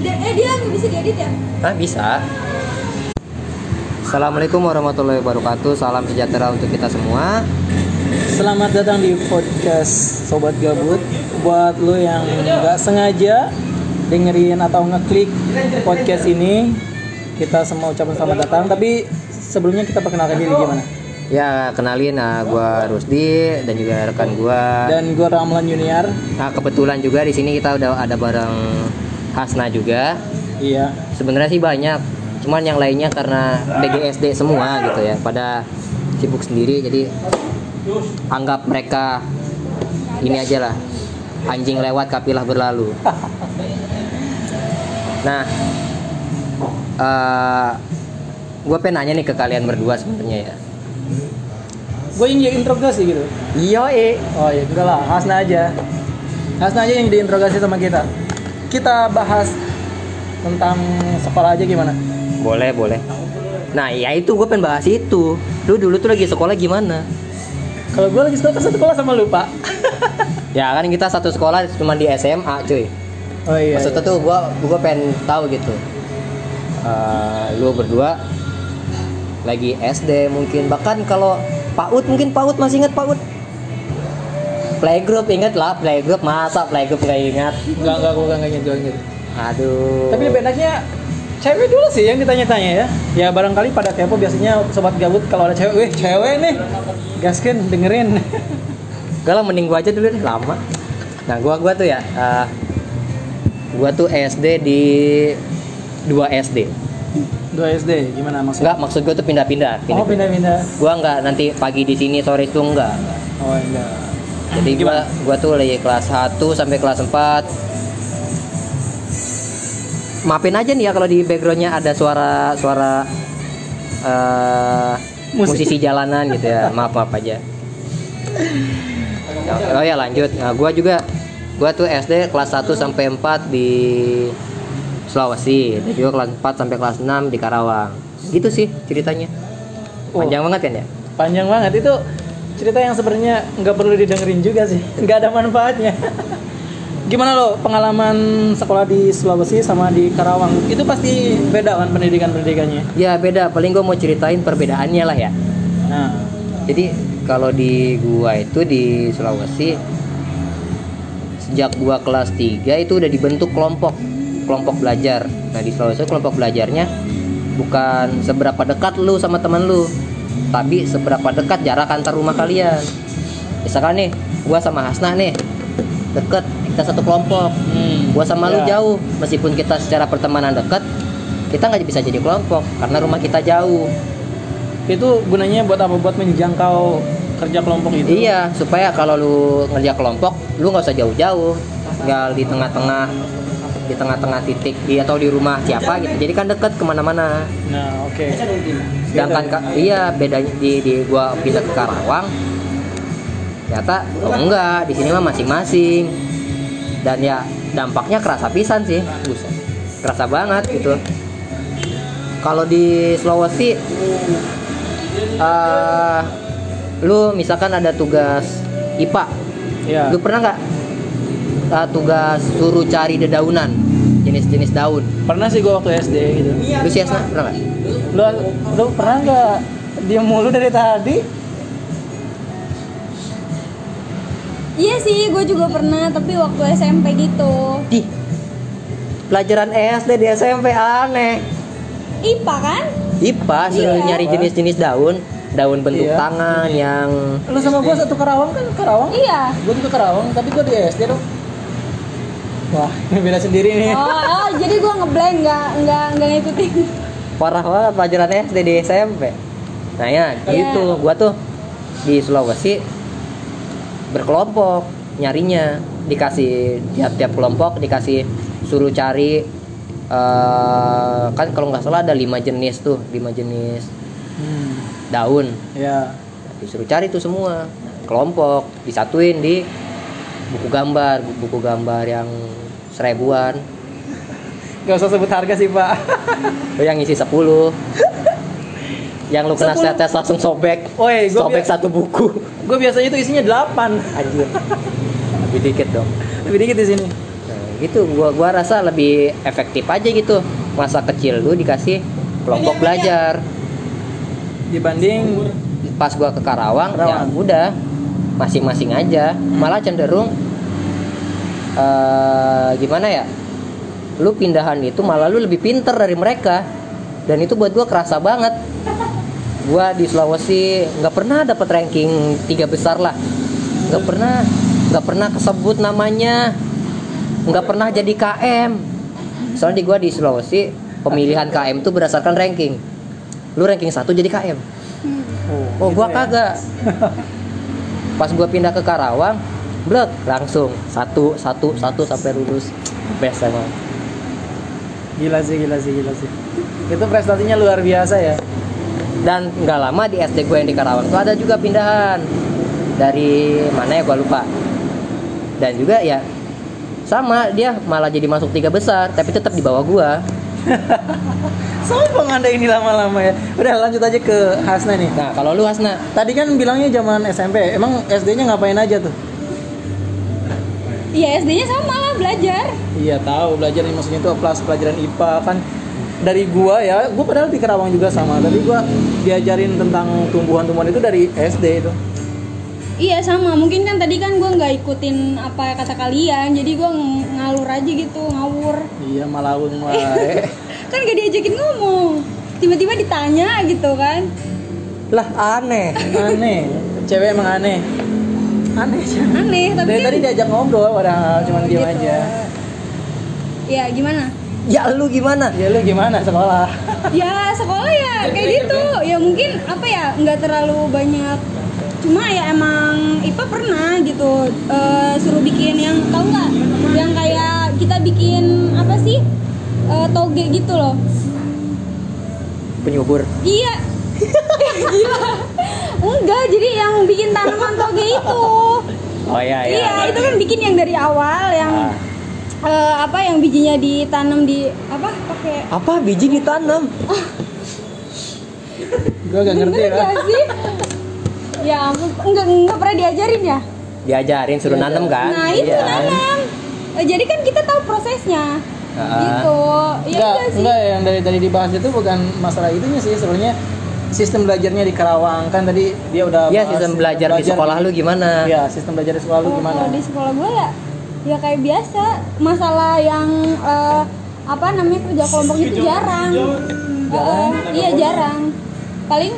Dia- eh dia nggak bisa diedit ya? Ah bisa. Assalamualaikum warahmatullahi wabarakatuh. Salam sejahtera untuk kita semua. Selamat datang di podcast Sobat Gabut. Buat lo yang nggak sengaja dengerin atau ngeklik podcast ini, kita semua ucapkan selamat datang. Tapi sebelumnya kita perkenalkan diri gimana? Ya kenalin, nah gua Rusdi dan juga rekan gua. Dan gue Ramlan Junior. Nah kebetulan juga di sini kita udah ada bareng Hasna juga. Iya. Sebenarnya sih banyak, cuman yang lainnya karena BGSD semua gitu ya, pada sibuk sendiri. Jadi anggap mereka ini aja lah, anjing lewat kapilah berlalu. Nah, eh gue pengen nanya nih ke kalian berdua sebenarnya ya. Gue yang jadi interogasi gitu. Iya, eh. Oh iya, enggak lah, Hasna aja. Hasna aja yang diinterogasi sama kita. Kita bahas tentang sekolah aja gimana? Boleh, boleh. Nah, ya itu gue pengen bahas itu. Lu dulu tuh lagi sekolah gimana? Kalau gue lagi sekolah satu sekolah sama lu, Pak. Ya kan kita satu sekolah cuma di SMA, cuy. Oh iya. Maksudnya tuh gue gue pengen tahu gitu. Eh, lu berdua lagi SD mungkin bahkan kalau PAUD mungkin PAUD masih inget PAUD playgroup inget lah playgroup masa playgroup nggak ingat Enggak, enggak, gue enggak inget, gue inget. aduh Tapi lebih enaknya cewek dulu sih yang ditanya-tanya ya. Ya barangkali pada kepo biasanya sobat gabut kalau ada cewek, weh cewek nih, gaskin dengerin. Gak lah mending gua aja dulu deh lama nah gua gua tuh ya eh, gua tuh SD di 2 SD Dua SD, gimana maksudnya? Enggak maksud gua tuh pindah-pindah Oh pindah-pindah. gua nggak nanti pagi di sini sore itu enggak Oh enggak. Jadi gua gua tuh lagi kelas 1 sampai kelas 4 Maafin aja nih ya kalau di backgroundnya ada suara suara Musik. musisi jalanan gitu ya. Maaf maaf aja. Oh ya lanjut. Nah, gua juga gua tuh SD kelas 1 sampai 4 di Sulawesi. Dan juga kelas 4 sampai kelas 6 di Karawang. Gitu sih ceritanya. Oh. Panjang banget kan ya? Panjang banget itu cerita yang sebenarnya nggak perlu didengerin juga sih, nggak ada manfaatnya. Gimana lo pengalaman sekolah di Sulawesi sama di Karawang? Itu pasti beda kan pendidikan pendidikannya. Ya beda, paling gua mau ceritain perbedaannya lah ya. Nah, Jadi kalau di gua itu di Sulawesi sejak gua kelas 3 itu udah dibentuk kelompok kelompok belajar. Nah, di Sulawesi kelompok belajarnya bukan seberapa dekat lu sama teman lu, tapi seberapa dekat jarak antar rumah kalian. Misalkan nih, gua sama Hasna nih deket, kita satu kelompok. hmm, Gua sama lu ya. jauh, meskipun kita secara pertemanan dekat, kita nggak bisa jadi kelompok karena rumah kita jauh. Itu gunanya buat apa? Buat menjangkau kerja kelompok itu. Iya, supaya kalau lu ngerja kelompok, lu nggak usah jauh-jauh, tinggal di tengah-tengah, di tengah-tengah titik, di atau di rumah siapa gitu. Jadi kan deket ke mana-mana. Nah, oke. Sedangkan Beda ya? ka- iya bedanya di, di gua pindah ke Karawang, ternyata oh enggak, di sini mah masing-masing. Dan ya dampaknya kerasa pisan sih, buset, kerasa banget gitu. Kalau di Sulawesi, eh lu misalkan ada tugas IPA, Ya. Lu pernah nggak uh, tugas suruh cari dedaunan jenis-jenis daun? Pernah sih gua waktu SD gitu. Lu sih Asna, pernah nggak? Lu lu pernah nggak diam mulu dari tadi? Iya sih, gue juga pernah, tapi waktu SMP gitu. Di pelajaran SD di SMP aneh. IPA kan? IPA suruh Iya. nyari jenis-jenis daun, daun bentuk Iya. tangan yang Lu sama gua satu Karawang kan? Karawang? Iya. Gua juga Karawang, tapi gua di SD dong. Wah, ini beda sendiri nih. Oh, oh jadi gue ngeblank nggak nggak nggak ngikutin. parah banget pelajaran SD di SMP. Nah ya gitu, gua tuh di Sulawesi berkelompok nyarinya dikasih tiap-tiap kelompok dikasih suruh cari eh, kan kalau nggak salah ada lima jenis tuh lima jenis Hmm, daun ya. disuruh cari tuh semua kelompok disatuin di buku gambar buku gambar yang seribuan. Gak usah sebut harga sih, Pak. Lu yang isi 10 yang lu kena 10. tetes langsung sobek. Woi, gua sobek satu buku. Gue biasanya itu isinya 8. anjir. Lebih dikit dong. Lebih dikit di sini. nah, gitu. Gua gua rasa lebih efektif aja gitu. Masa kecil lu dikasih kelompok belajar. Dibanding pas gua ke Karawang, ya Karawang. udah. Masing-masing aja. Malah cenderung eh gimana ya? Lu pindahan itu malah lu lebih pinter dari mereka. Dan itu buat gua kerasa banget. Gua di Sulawesi nggak pernah dapat ranking tiga besar lah. Nggak pernah nggak pernah kesebut namanya. Nggak pernah jadi KM soalnya di gua di Sulawesi pemilihan KM tuh berdasarkan ranking. Lu ranking satu jadi KM oh gitu gua ya. kagak. Pas gua pindah ke Karawang blek langsung. Satu satu satu sampai lulus. Best emang. Gila sih gila sih gila sih. Itu prestasinya luar biasa ya. Dan nggak lama di SD gue yang di Karawang tuh ada juga pindahan. Dari mana ya gue lupa. Dan juga ya sama. Dia malah jadi masuk tiga besar tapi tetap di bawah gue sombong anda ini lama-lama ya. Udah lanjut aja ke Hasna nih. Nah kalau lu Hasna? Tadi kan bilangnya zaman SMP emang SD-nya ngapain aja tuh Iya SD-nya sama lah belajar. Iya tahu belajar nih maksudnya itu kelas pelajaran IPA kan dari gua ya, gua padahal di Kerawang juga sama. Tapi gua diajarin tentang tumbuhan-tumbuhan itu dari SD itu. Iya sama, mungkin kan tadi kan gue nggak ikutin apa kata kalian, jadi gue ngalur aja gitu, ngawur. Iya malawung wae. Kan gak diajakin ngomong, tiba-tiba ditanya gitu kan. lah aneh aneh. Cewek emang aneh. Aneh sih. Aneh, tapi Dari kan tadi diajak ngobrol padahal cuma Oh, diam gitu. aja. Ya gimana? ya lu gimana Ya lu gimana sekolah? Ya sekolah ya kayak gitu. Ya mungkin apa ya nggak terlalu banyak. Cuma ya emang IPA pernah gitu eh, suruh bikin yang tahu nggak? Yang kayak kita bikin apa sih Eh, toge gitu loh. penyubur Iya. Gila. Enggak, jadi yang bikin tanaman toge itu. oh ya ya Iya, itu kan bikin yang dari awal yang Ah. eh, apa yang bijinya ditanam di apa pakai apa biji ditanam Gua gak ngerti Bener ya. gak sih? Ya ampun, enggak enggak pernah diajarin ya? diajarin suruh Iya, nanem kan Nah, itu Iya. nanam. Eh, jadi kan kita tahu prosesnya. Ah. Gitu. Ya enggak, udah sih. enggak yang dari tadi dibahas itu bukan masalah itunya sih sebenarnya sistem belajarnya di Karawang kan tadi dia udah Iya sistem belajar di sekolah lu gimana? Iya, sistem belajar di sekolah lu Oh, gimana? Kalau di sekolah gue ya ya kayak biasa. Masalah yang eh, apa namanya kerja kelompok itu jarang. Jarang? Eh, iya jarang. Paling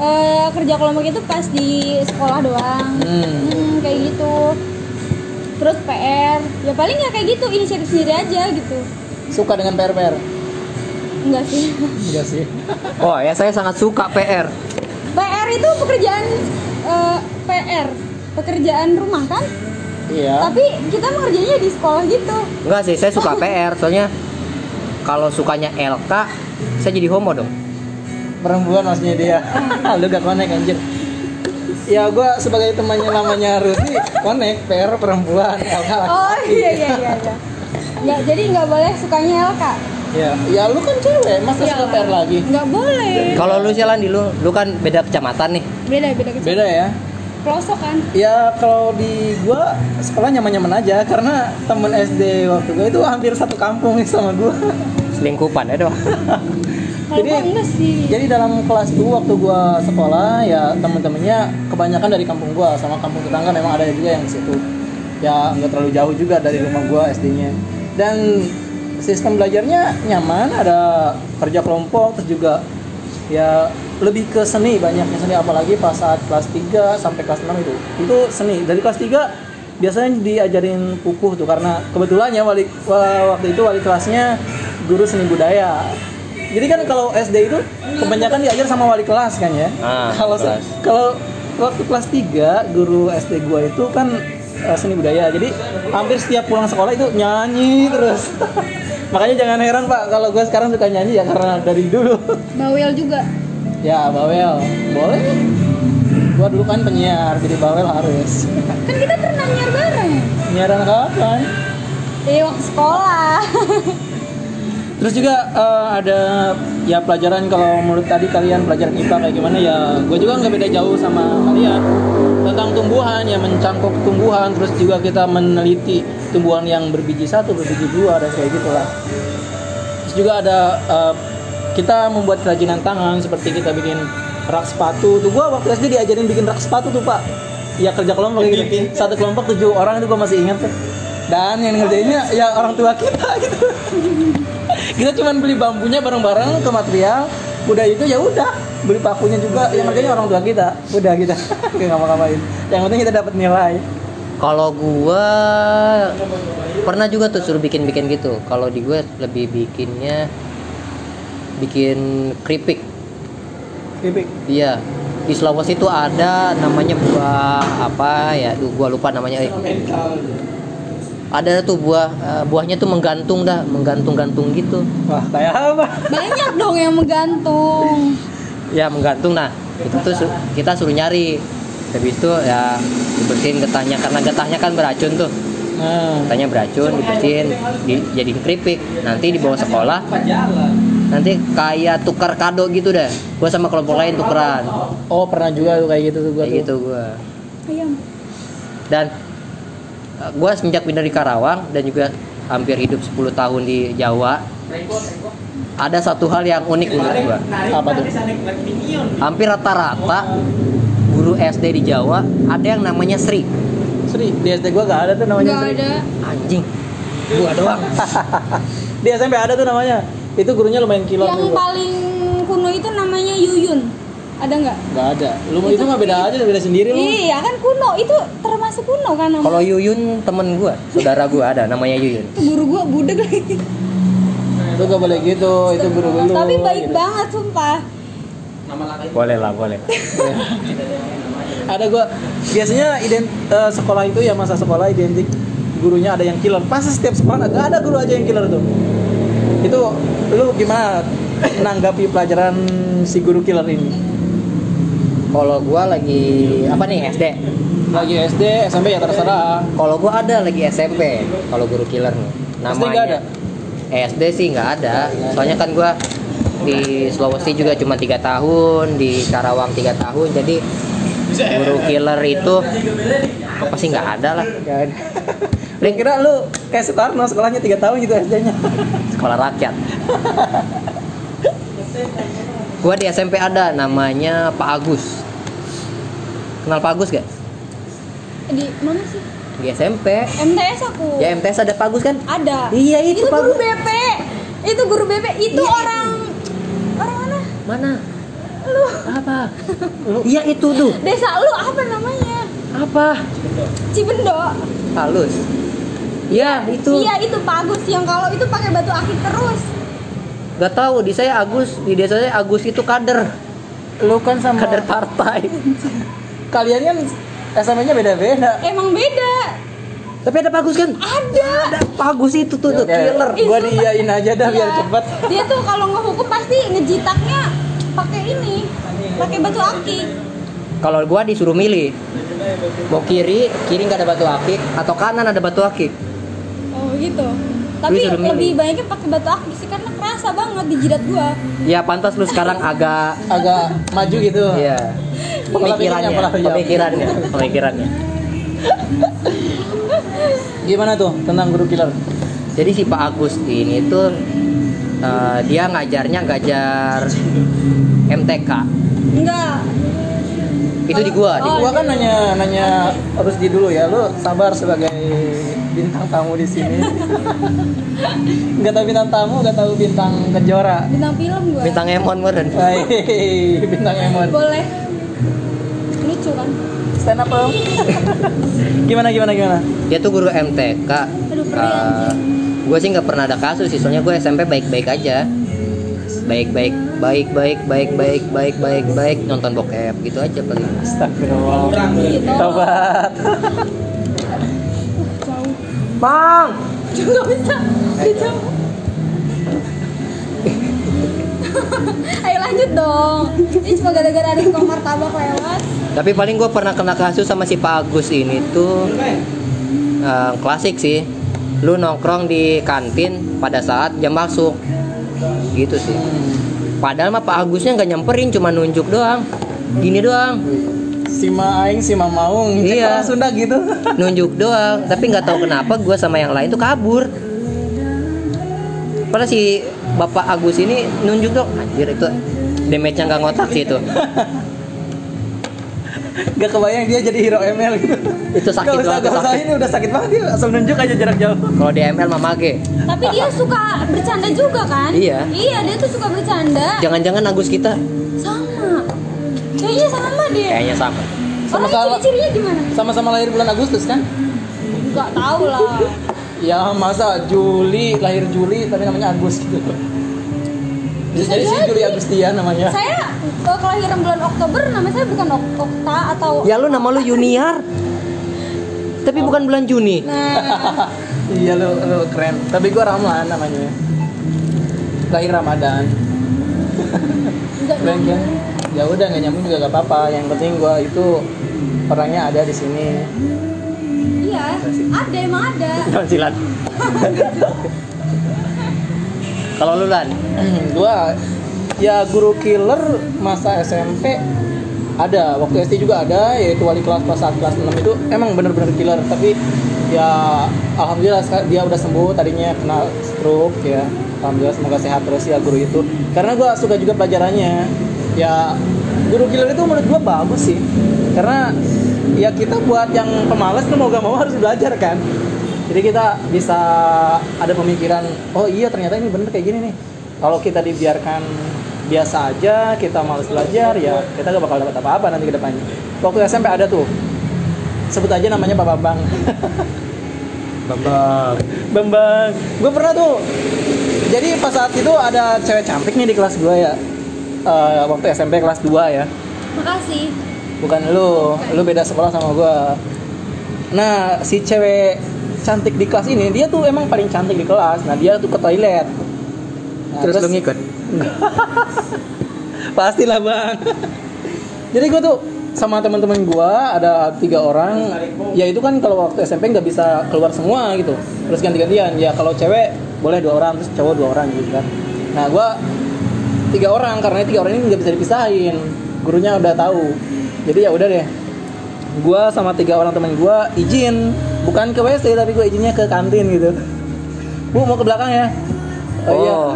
eh, kerja kelompok itu pas di sekolah doang. Hmm. Hmm, kayak gitu. Terus PR, ya paling ya kayak gitu inisiatif sendiri aja gitu. Suka dengan PR-PR? Enggak sih. Enggak sih. Oh ya saya sangat suka PR. PR itu pekerjaan eh, PR, pekerjaan rumah kan? Iya. Tapi kita mengerjainnya di sekolah gitu. Enggak sih, saya suka PR soalnya kalau sukanya LK saya jadi homo dong. perempuan maksudnya dia lu gak connect anjir ya gue sebagai temannya lamanya Rudy connect PR perempuan LK Oh iya iya iya. iya. Nggak, jadi nggak boleh sukanya LK. Ya ya lu kan cewek masa suka PR lagi Nggak boleh. Kalau lu jalan di lu, lu kan beda kecamatan nih. Beda beda kecil. beda ya Pelosok kan. ya kalau di gua sekolah nyaman-nyaman aja karena temen SD waktu gue itu hampir satu kampung sama gua Selingkupan ya doang. Jadi- gua sih. jadi dalam kelas 2 waktu gua sekolah ya temen-temennya kebanyakan dari kampung gua sama kampung tetangga memang ada juga yang di situ ya nggak terlalu jauh juga dari rumah gua SD-nya dan sistem belajarnya nyaman ada kerja kelompok terus juga ya lebih ke seni banyaknya seni apalagi pas saat kelas 3 sampai kelas 6 itu. Itu seni. Dari kelas 3 biasanya diajarin pupuh tuh karena kebetulan ya wali wa- waktu itu wali kelasnya guru seni budaya. Jadi kan kalau SD itu kebanyakan diajar sama wali kelas kan ya? Ah, kalau kalau waktu kelas 3 guru SD gua itu kan eh, seni budaya. Jadi hampir setiap pulang sekolah itu nyanyi terus makanya jangan heran pak kalau gua sekarang suka nyanyi ya karena dari dulu Bawel juga. ya bawel boleh gua dulu kan penyiar jadi bawel harus Kan kita pernah nyiar bareng. penyiaran kapan Iya waktu sekolah. Terus juga eh, ada ya pelajaran kalau menurut tadi kalian pelajaran IPA kayak gimana ya gue juga nggak beda jauh sama kalian. Tentang tumbuhan ya mencangkup tumbuhan terus juga kita meneliti tumbuhan yang berbiji satu berbiji dua dan kayak gitulah. Terus juga ada eh, kita membuat kerajinan tangan seperti kita bikin rak sepatu. Tuh gua waktu SD diajarin bikin rak sepatu tuh pak. Ya kerja kelompok gitu. Satu kelompok tujuh orang itu gua masih ingat tuh. Dan yang ngerjainnya ya orang tua kita gitu. Kita cuman beli bambunya bareng-bareng ke material. Udah itu ya udah beli pakunya juga yang harganya orang tua kita udah kita nggak ngapa-ngapain yang penting kita dapat nilai Kalau gua pernah juga tuh suruh bikin-bikin gitu. Kalau di gua lebih bikinnya bikin keripik. Kripik. Iya. Di Sulawesi itu ada namanya buah apa ya? Duh, gua lupa namanya. eh. Ada tuh buah eh, buahnya tuh menggantung dah, menggantung-gantung gitu. wah kayak apa Banyak dong yang menggantung. Ya menggantung nah. Itu tuh su- kita suruh nyari. Habis itu ya dibersihin getahnya karena getahnya kan beracun tuh. nah Getahnya beracun, dibersihin, dijadiin keripik. Nanti dibawa sekolah, nanti kayak tukar kado gitu dah. Gua sama kelompok lain tukeran. oh pernah juga tuh kayak gitu tuh Kayak tuh. gitu gua. Ayam. Dan gua semenjak pindah di Karawang dan juga hampir hidup 10 tahun di Jawa. Ada satu hal yang unik menurut gua. apa tuh Hampir rata-rata guru SD di Jawa ada yang namanya Sri. Sri di SD gua gak ada tuh namanya Nggak Sri ada. Anjing. Gua doang. di SMP ada tuh namanya itu gurunya lumayan kilor Yang paling kuno itu namanya Yuyun. Ada nggak? Gak ada lu itu mah beda aja beda sendiri lu Iya kan kuno itu termasuk kuno kan. Kalau Yuyun temen gua, saudara gua ada namanya Yuyun. Itu guru gua budek lagi. Itu gak boleh gitu itu guru lu Tapi baik gitu. banget sumpah. Boleh lah, boleh. ada gua biasanya ident eh, sekolah itu ya masa sekolah identik gurunya ada yang killer pas setiap sekolah gak ada guru aja yang killer tuh itu lu gimana menanggapi pelajaran si guru killer ini Kalau gua lagi apa nih SD? lagi SD SMP ya terserah Kalau gua ada lagi SMP. Kalau guru killer nih. SD nggak ada? SD sih nggak ada. Soalnya kan gua di Sulawesi juga cuma tiga tahun, di Karawang tiga tahun. Jadi guru killer itu apa sih nggak ada lah. Gak ada. Lu kira lu kayak Soekarno sekolahnya 3 tahun gitu SD-nya. Sekolah rakyat. Gua di SMP ada namanya Pak Agus. Kenal Pak Agus gak? Di mana sih? Di SMP. MTS aku. Ya MTS ada Pak Agus kan? Ada. Iya, itu itu Pak guru. BP. Itu guru BP. Itu Iya, orang orang mana? Mana? Lu Apa? Iya itu tuh. desa lu apa namanya? Apa? Cibendo. Halus. Ya itu. Iya itu Pak Agus yang kalau itu pakai batu akik terus. Gak tahu di saya Agus di desa saya Agus itu kader Lu kan sama kader partai. kalian kan SMP-nya beda-beda. Emang beda. Tapi ada Pak Agus kan? Ada. Ada Pak Agus itu tuh tuh Oke, killer. Gua diiyain aja dah biar Iya. cepet. Dia tuh kalau ngehukum pasti ngejitaknya pakai ini, pakai batu akik. Kalau gua disuruh milih mau kiri kiri nggak ada batu akik atau kanan ada batu akik. Oh gitu. Tapi lebih banyaknya pakai batu akik sih karena kerasa banget di jidat gua. Ya pantas lu sekarang agak Agak maju gitu. ya pemikirannya pemikirannya pemikirannya. Gimana tuh tentang guru killer? Jadi si Pak Agus ini tuh eh, dia ngajarnya ngajar MTK. Enggak. Itu di gua, di Oh, Gua kan nanya nanya harus di dulu ya. Lu sabar sebagai bintang tamu di sini. Gak tahu bintang tamu, gak tahu bintang kejora. Bintang film gua. Bintang Emon meren. Hai, bintang Emon. Boleh. Lucu kan? Stand up dong. gimana gimana gimana? Dia tuh guru MTK. Aduh, keren, gue sih nggak pernah ada kasus sih, soalnya gue SMP baik-baik aja. Baik-baik, baik-baik, baik-baik, baik-baik, baik nonton bokep gitu aja paling. Astagfirullah. Gitu. Tobat. Bang, Juga bisa. Bisa. Ayo lanjut dong. Ini cuma gara-gara ada tukang martabak lewat. tapi paling gue pernah kena kasus sama si Pak Agus ini tuh eh, klasik sih. Lu nongkrong di kantin pada saat jam masuk, gitu sih. Padahal mah Pak Agusnya nggak nyamperin, cuma nunjuk doang, gini doang. Sima aing Sima maung Cek Iya. orang Sunda gitu nunjuk doang tapi nggak tahu kenapa gue sama yang lain tuh kabur padahal si bapak Agus ini nunjuk dong anjir itu damage-nya nggak ngotak sih itu Gak kebayang dia jadi hero ML gitu Itu sakit Kalau banget, usah sakit. ini udah sakit banget dia asal nunjuk aja jarak jauh kalau di ML mah mage Tapi dia suka bercanda juga kan? Iya. Iya, dia tuh suka bercanda. jangan-jangan Agus kita. Kayaknya sama dia. kayaknya sama Orang Sama-sama. ciri-cirinya gimana? Sama-sama lahir bulan Agustus kan? Enggak tahu lah. Ya masa Juli lahir Juli tapi namanya Agus gitu. Bisa jadi si jadi. Juli Agustian namanya. Saya eh, kelahiran bulan Oktober, nama saya bukan Ok- Okta atau ya lu nama lu Junior tapi bukan bulan Juni Nah, iya lu, lu keren. Tapi gua Ramlan namanya. Lahir Ramadan. enggak Keren kan? Ya udah nggak nyambung juga gak apa-apa. Yang penting gua itu orangnya ada di sini. Iya, ada emang ada. Jangan silat. Kalau lu lan? Gua ya guru killer masa SMP ada. Waktu SD juga ada yaitu wali kelas kelas 1 kelas 6 itu emang bener-bener killer. Tapi ya alhamdulillah dia udah sembuh tadinya kena stroke ya. Alhamdulillah semoga sehat terus ya guru itu. Karena gua suka juga pelajarannya ya guru killer itu menurut gua bagus sih. Karena ya kita buat yang pemalas tuh mau gak mau harus belajar kan? Jadi kita bisa ada pemikiran oh iya ternyata ini bener kayak gini nih. Kalau kita dibiarkan biasa aja kita males belajar ya kita gak bakal dapat apa-apa nanti ke depannya. Waktu SMP ada tuh. Sebut aja namanya Pak Bambang. Bambang. Bambang. Gue pernah tuh. Jadi pas saat itu ada cewek cantik nih di kelas gue ya Eh, waktu SMP kelas 2 ya. Makasih. bukan lu lu beda sekolah sama gua. Nah si cewek cantik di kelas ini dia tuh emang paling cantik di kelas. Nah dia tuh ke toilet. Nah, terus lu ngikut? Pastilah bang. Jadi gua tuh sama teman-teman gua ada tiga orang. Ya itu kan kalau waktu SMP nggak bisa keluar semua gitu. Terus ganti-gantian. Ya kalau cewek boleh dua orang terus cowok dua orang gitu kan. Nah gua tiga orang karena tiga orang ini nggak bisa dipisahin. Gurunya udah tahu. Jadi ya udah deh. Gua sama tiga orang teman gua izin. Bukan ke WC tapi gua izinnya ke kantin gitu. Bu mau ke belakang ya? Oh, iya. Oh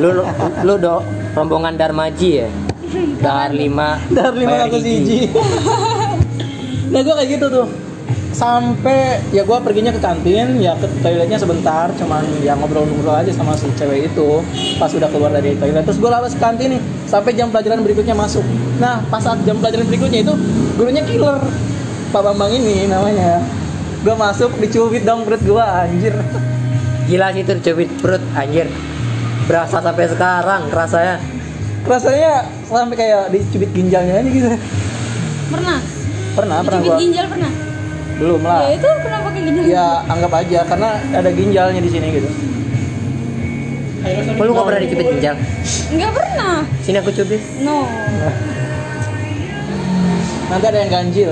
lu lu, lu do rombongan Darmaji ya? Dahar lima dari lima aku siji nah gue kayak gitu tuh sampai ya gue perginya ke kantin ya ke toiletnya sebentar cuman ya ngobrol-ngobrol aja sama si cewek itu pas udah keluar dari toilet. Terus gue lawas ke kantin nih sampai jam pelajaran berikutnya masuk. Nah pas saat jam pelajaran berikutnya itu gurunya killer. Pak Bambang ini namanya. Gue masuk dicubit dong perut gue anjir. Gila sih itu cubit perut anjir. Berasa sampai sekarang rasanya. Rasanya sampai kayak dicubit ginjalnya aja gitu. Pernah? pernah pernah Dicubit gue ginjal pernah? Belum lah. Ya itu kenapa kayak ginjal? ya anggap aja karena ada ginjalnya di sini gitu. Lu gak pernah dicubit ginjal? Enggak pernah. sini aku cubit. No. nanti ada yang ganjil.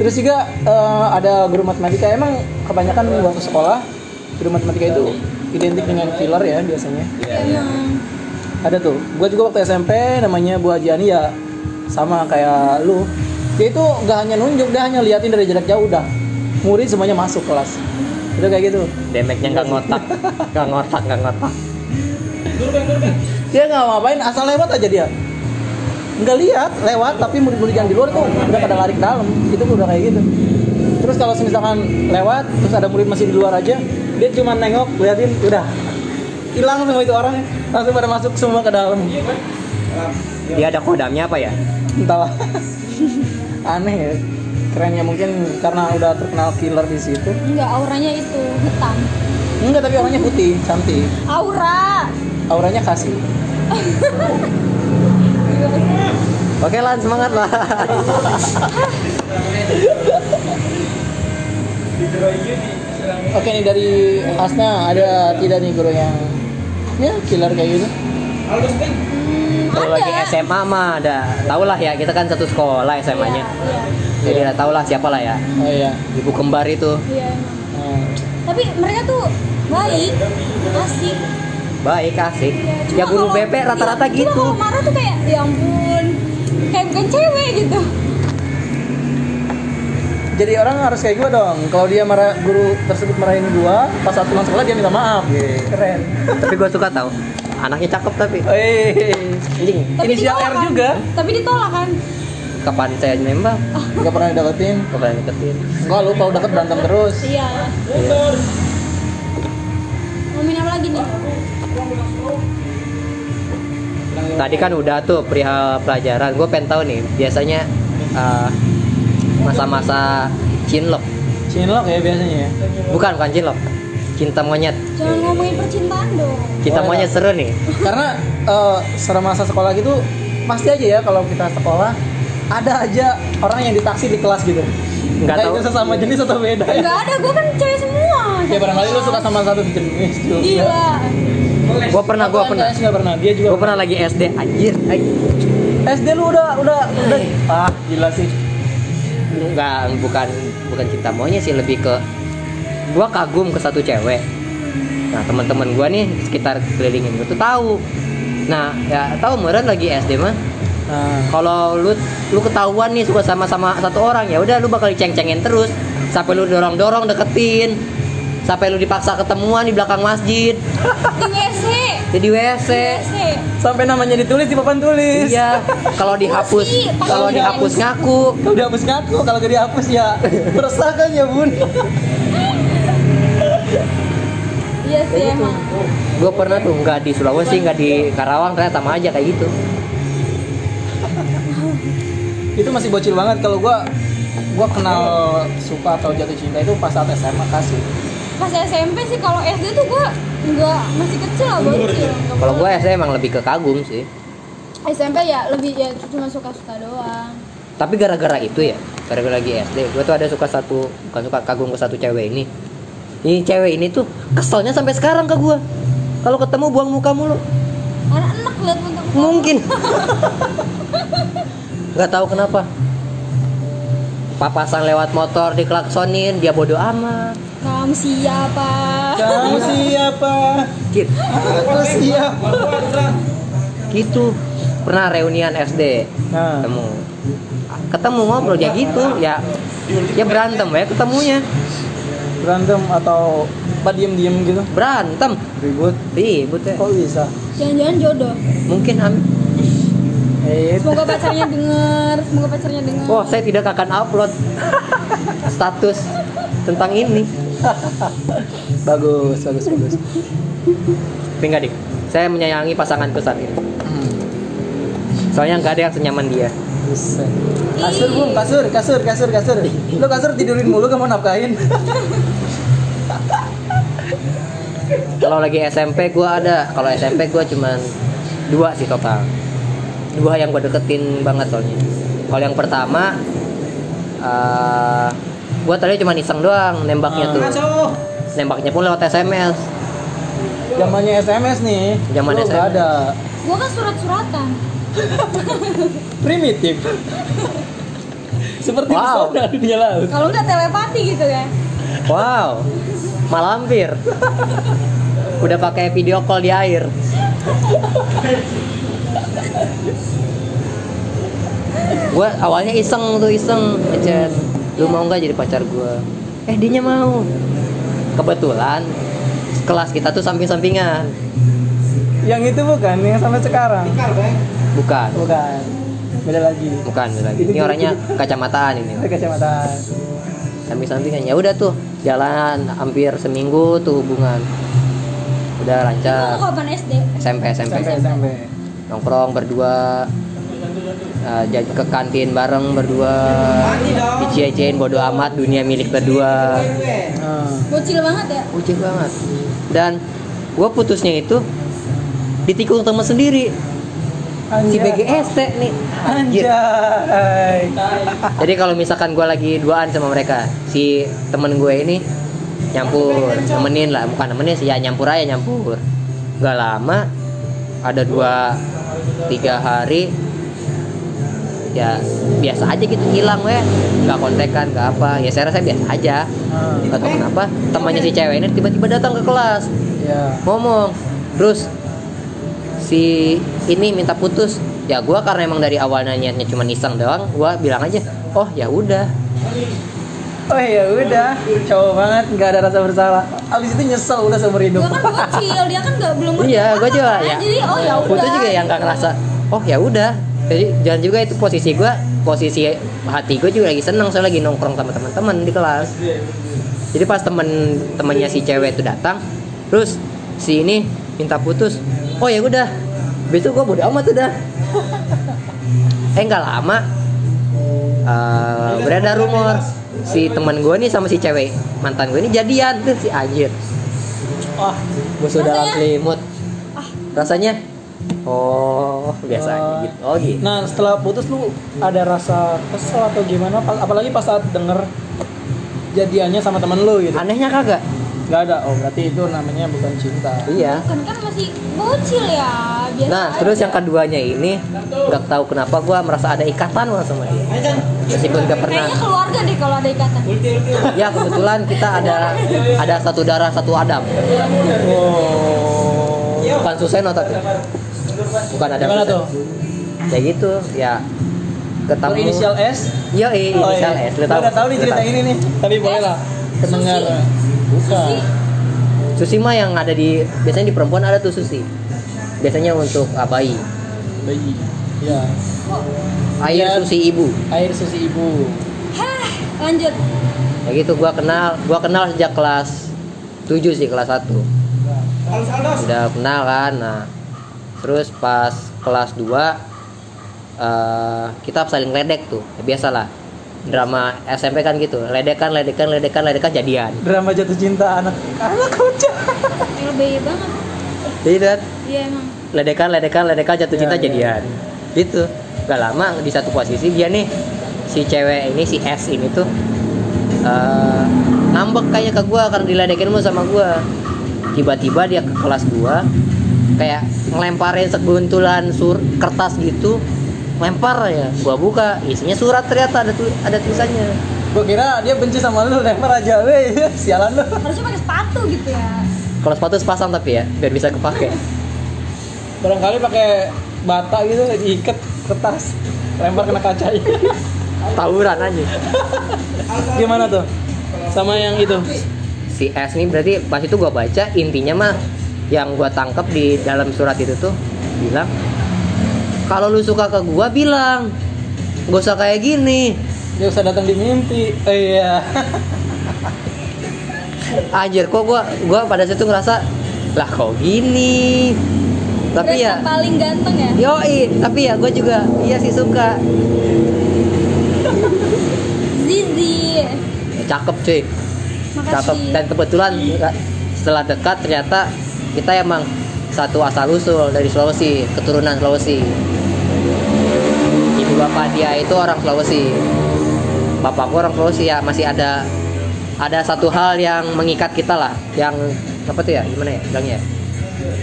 Terus juga eh, ada guru matematika. Emang kebanyakan waktu sekolah guru matematika itu identik dengan killer ya biasanya. Emang. ada tuh. Gue juga waktu SMP namanya Bu Hajiani ya sama kayak lu dia itu gak hanya nunjuk dia hanya liatin dari jarak jauh udah. Murid semuanya masuk kelas. Udah kayak gitu. Damage-nya nggak ngotak. Nggak ngotak nggak ngotak. Dia nggak ngapain asal lewat aja dia. Nggak lihat lewat tapi murid-murid yang di luar tuh udah pada lari ke dalam. Itu udah kayak gitu. Terus kalau misalkan lewat terus ada murid masih di luar aja dia cuma nengok liatin udah. Hilang semua itu orang. Langsung pada masuk semua ke dalam. Dia ada kodamnya apa ya? Entahlah aneh ya. Kerennya mungkin karena udah terkenal killer di situ. Enggak, auranya itu hitam. enggak tapi orangnya putih cantik. Aura. auranya kasih. Oke lan semangat lah oke nih dari Asna ada tidak nih guru yang ya killer kayak gitu kalau Ada. lagi SMA mah ada tau lah ya kita kan satu sekolah SMA-nya Iya, jadi udah tau lah siapa lah ya oh iya ibu kembar itu iya. iya emang. Hmm. Tapi mereka tuh baik, asik. baik asik Iya, cuma ya guru kalau- BP rata-rata iya, gitu Cuma kalau marah tuh kayak ya ampun. kayak bukan cewek gitu Jadi orang harus kayak gue dong. Kalau dia marah guru tersebut marahin gua, pas saat pulang sekolah dia minta maaf. Keren. tapi gue suka tau anaknya cakep tapi. Eh, Inisial ditolak R kan? juga. tapi ditolak kan? Kapan saya nembak? Gak pernah deketin. kapan deketin. Gua lupa udah deket berantem terus. iya. Ngomongin apa lagi nih? Tadi kan udah tuh perihal pelajaran. Gue pengen tahu nih biasanya eh, masa-masa cinlok Cinlok ya biasanya ya. bukan bukan cinlok cinta monyet jangan ngomongin percintaan dong cinta Boleh monyet seru nih Karena eh selama masa sekolah gitu pasti aja ya kalau kita sekolah ada aja orang yang ditaksi di kelas gitu. Nggak tahu. itu sesama jenis atau beda ya? nggak ada gue kan cewek semua Ya barangkali lu suka sama satu jenis juga. gila gue pernah gue pernah nggak pernah. Dia juga. gue pernah lagi SD anjir. SD lu udah udah udah ah gila sih. nggak bukan bukan cinta monyet sih lebih ke gua kagum ke satu cewek. Nah teman-teman gua nih sekitar kelilingin. Gua tuh tahu. Nah ya tahu meren lagi SD mah? Nah, kalau lu lu ketahuan nih suka sama sama satu orang ya udah lu bakal diceng-cengin terus. Sampai lu dorong-dorong deketin. Sampai lu dipaksa ketemuan di belakang masjid. Di WC jadi WC WC sampai namanya ditulis di papan tulis. iya. Kalau dihapus kalau dihapus ngaku. Kalau dihapus ngaku, kalau gak dihapus ya resah kan ya bun. Iya sih emang gue pernah tuh nggak di Sulawesi nggak di Karawang ternyata sama aja kayak gitu itu masih bocil banget kalau gua gua kenal suka atau jatuh cinta itu pas saat SMA kasih. pas SMP sih kalau SD tuh gue nggak masih kecil lah bocil Kalau gue. SD emang lebih ke kagum sih. SMP ya lebih ya cuma suka-suka doang Tapi gara-gara itu ya, gara-gara lagi SD, gue tuh ada suka satu, bukan suka kagum ke satu cewek ini. Ini cewek ini tuh keselnya sampai sekarang ke gue. Kalau ketemu buang muka mulu. karena enak liat bentuk Mungkin. Gak tahu kenapa. Papasan lewat motor diklaksonin, dia bodoh amat. kamu siapa Kamu siapa? Gitu. Aku siapa? gitu. Pernah reunian SD, Nah, ketemu. Ketemu ngobrol ya gitu, ya ya berantem ya ketemunya. Berantem atau apa diem-diem gitu? Berantem. Ribut. Ribut ya. Kok bisa? jangan-jangan jodoh Mungkin am Eh, semoga pacarnya denger semoga pacarnya denger Oh, saya tidak akan upload status tentang ini. bagus, bagus, bagus. Tapi enggak, Dik. Saya menyayangi pasanganku saat ini. Hmm. Soalnya nggak ada yang senyaman dia. Kasur bung, kasur, kasur, kasur, kasur. Lo kasur tidurin mulu kamu nafkahin. Kalau lagi SMP gua ada, kalau SMP gua cuman dua sih total. Dua yang gua deketin banget soalnya. Kalau yang pertama eh gua tadi cuma iseng doang nembaknya tuh. Nembaknya pun lewat SMS. Zamannya SMS nih. Zaman SMS. ada. gua kan surat-suratan Primitif. Seperti Wow. pesona dunia laut. kalau nggak telepati gitu ya Wow, malampir. Udah pakai video call di air. Gua awalnya iseng tuh iseng ngechat, lu mau nggak jadi pacar gua? Eh dianya mau. Kebetulan kelas kita tuh samping-sampingan. Yang itu bukan, yang sampai sekarang. Bukan, Bukan. Beda lagi. bukan beda lagi. Ini orangnya kacamataan ini. Ada kacamata. Samping-sampingan ya udah tuh jalan hampir seminggu tuh hubungan. Udah itu lancar. kapan SD SMP SMP Sampai sampai. nongkrong berdua uh, ke kantin bareng berdua dicie-ciein bodo amat dunia milik berdua bocil banget ya ucil banget dan gue putusnya itu ditikung temen sendiri si Anjay. BGST nih Anjir. Anjay. jadi kalau misalkan gue lagi duaan sama mereka si temen gue ini nyampur nemenin lah. Bukan nemenin sih ya nyampur aja nyampur. Nggak lama ada dua tiga hari ya biasa aja gitu hilang weh. Nggak kontekan nggak apa. Ya saya rasa biasa aja. Nggak tahu kenapa temannya si cewek ini tiba-tiba datang ke kelas. Ya. ngomong terus si ini minta putus. Ya gue karena emang dari awalnya niatnya cuma iseng doang gue bilang aja oh ya udah Oh ya udah, cowok banget, nggak ada rasa bersalah. Abis itu nyesel udah seumur hidup. Gua kan bocil, dia kan nggak belum iya gue juga apa-apa, ya. Jadi oh ya udah. juga yang gak ngerasa oh ya udah. Jadi jangan juga itu posisi gue posisi hati gue juga lagi seneng soalnya lagi nongkrong sama teman-teman di kelas. Jadi pas temen temennya si cewek itu datang terus si ini minta putus oh ya udah. Besok gue bodo amat udah. Eh nggak lama eh, beredar rumor si teman gue nih sama si cewek. Mantan gue ini jadian. Tuh si anjir Wah, gue sudah dalam selimut. Rasanya? Oh biasa aja Wah. gitu. Oh gitu. Nah setelah putus lu ada rasa kesel atau gimana? Pa- Apalagi pas saat denger jadiannya sama temen lu gitu. anehnya kagak Gak ada. Oh berarti itu namanya bukan cinta. iya Kan kan masih bocil ya. Biasa nah aja. terus yang keduanya ini nggak tahu kenapa gue merasa ada ikatan banget sama dia meskipun gak pernah Kayaknya keluarga deh kalau ada ikatan. ya kebetulan kita ada ada satu darah satu adam Oh. bukan Suseno tapi bukan ada Gimana tuh? ya gitu ya ketemu Berinisial S? Iya, iya, Oh, inisial iya. S. Lu Gua udah tahu nih cerita tahu. ini nih. Tapi boleh lah. Pendengar. Bukan. Susi mah yang ada di biasanya di perempuan ada tuh Susi. Biasanya untuk ah, bayi. Bayi. Ya. Air Iya. Susi ibu. Air susi ibu. Hah, lanjut. Ya gitu gua kenal, gua kenal sejak kelas 7 sih, kelas 1. Udah kenal kan. Nah, terus pas kelas 2 eh, kita saling ledek tuh. Ya, biasalah. Drama SMP kan gitu. Ledekan, ledekan, ledekan, ledekan jadian. Drama jatuh cinta anak anak kocak. LBY banget. Jadi lihat Iya emang. ledekan ledekan ledekan jatuh Ya, cinta ya. jadian gitu gak lama di satu posisi dia nih si cewek ini si S ini tuh eh, ngambek kayak ke gua karena diledekin mulu sama gua tiba-tiba dia ke kelas gua kayak ngelemparin seguntulan sur kertas gitu lempar ya gua buka isinya surat ternyata ada tu ada tulisannya Gue kira dia benci sama lu lempar aja weh. Sialan lu. Harusnya pakai sepatu gitu ya. kalau sepatu sepasang tapi ya biar bisa kepake Barangkali pakai bata gitu diikat kertas lempar kena kacanya. tawuran aja Gimana tuh? Sama yang itu. si S nih berarti pas itu gua baca intinya mah yang gua tangkap di dalam surat itu tuh bilang kalau lu suka ke gua bilang gak usah kayak gini Dia usah datang di mimpi. Eh, iya. anjir kok gua gua pada situ ngerasa lah kok gini tapi Terus ya paling ganteng ya. yoi tapi ya gua juga iya sih suka Zizi. Ya, cakep cuy cakep Makasih. dan kebetulan setelah dekat ternyata kita emang satu asal usul dari Sulawesi keturunan Sulawesi bapak dia itu orang Sulawesi bapakku orang Sulawesi ya masih ada ada satu hal yang mengikat kita lah yang apa tuh ya gimana ya bilangnya ya?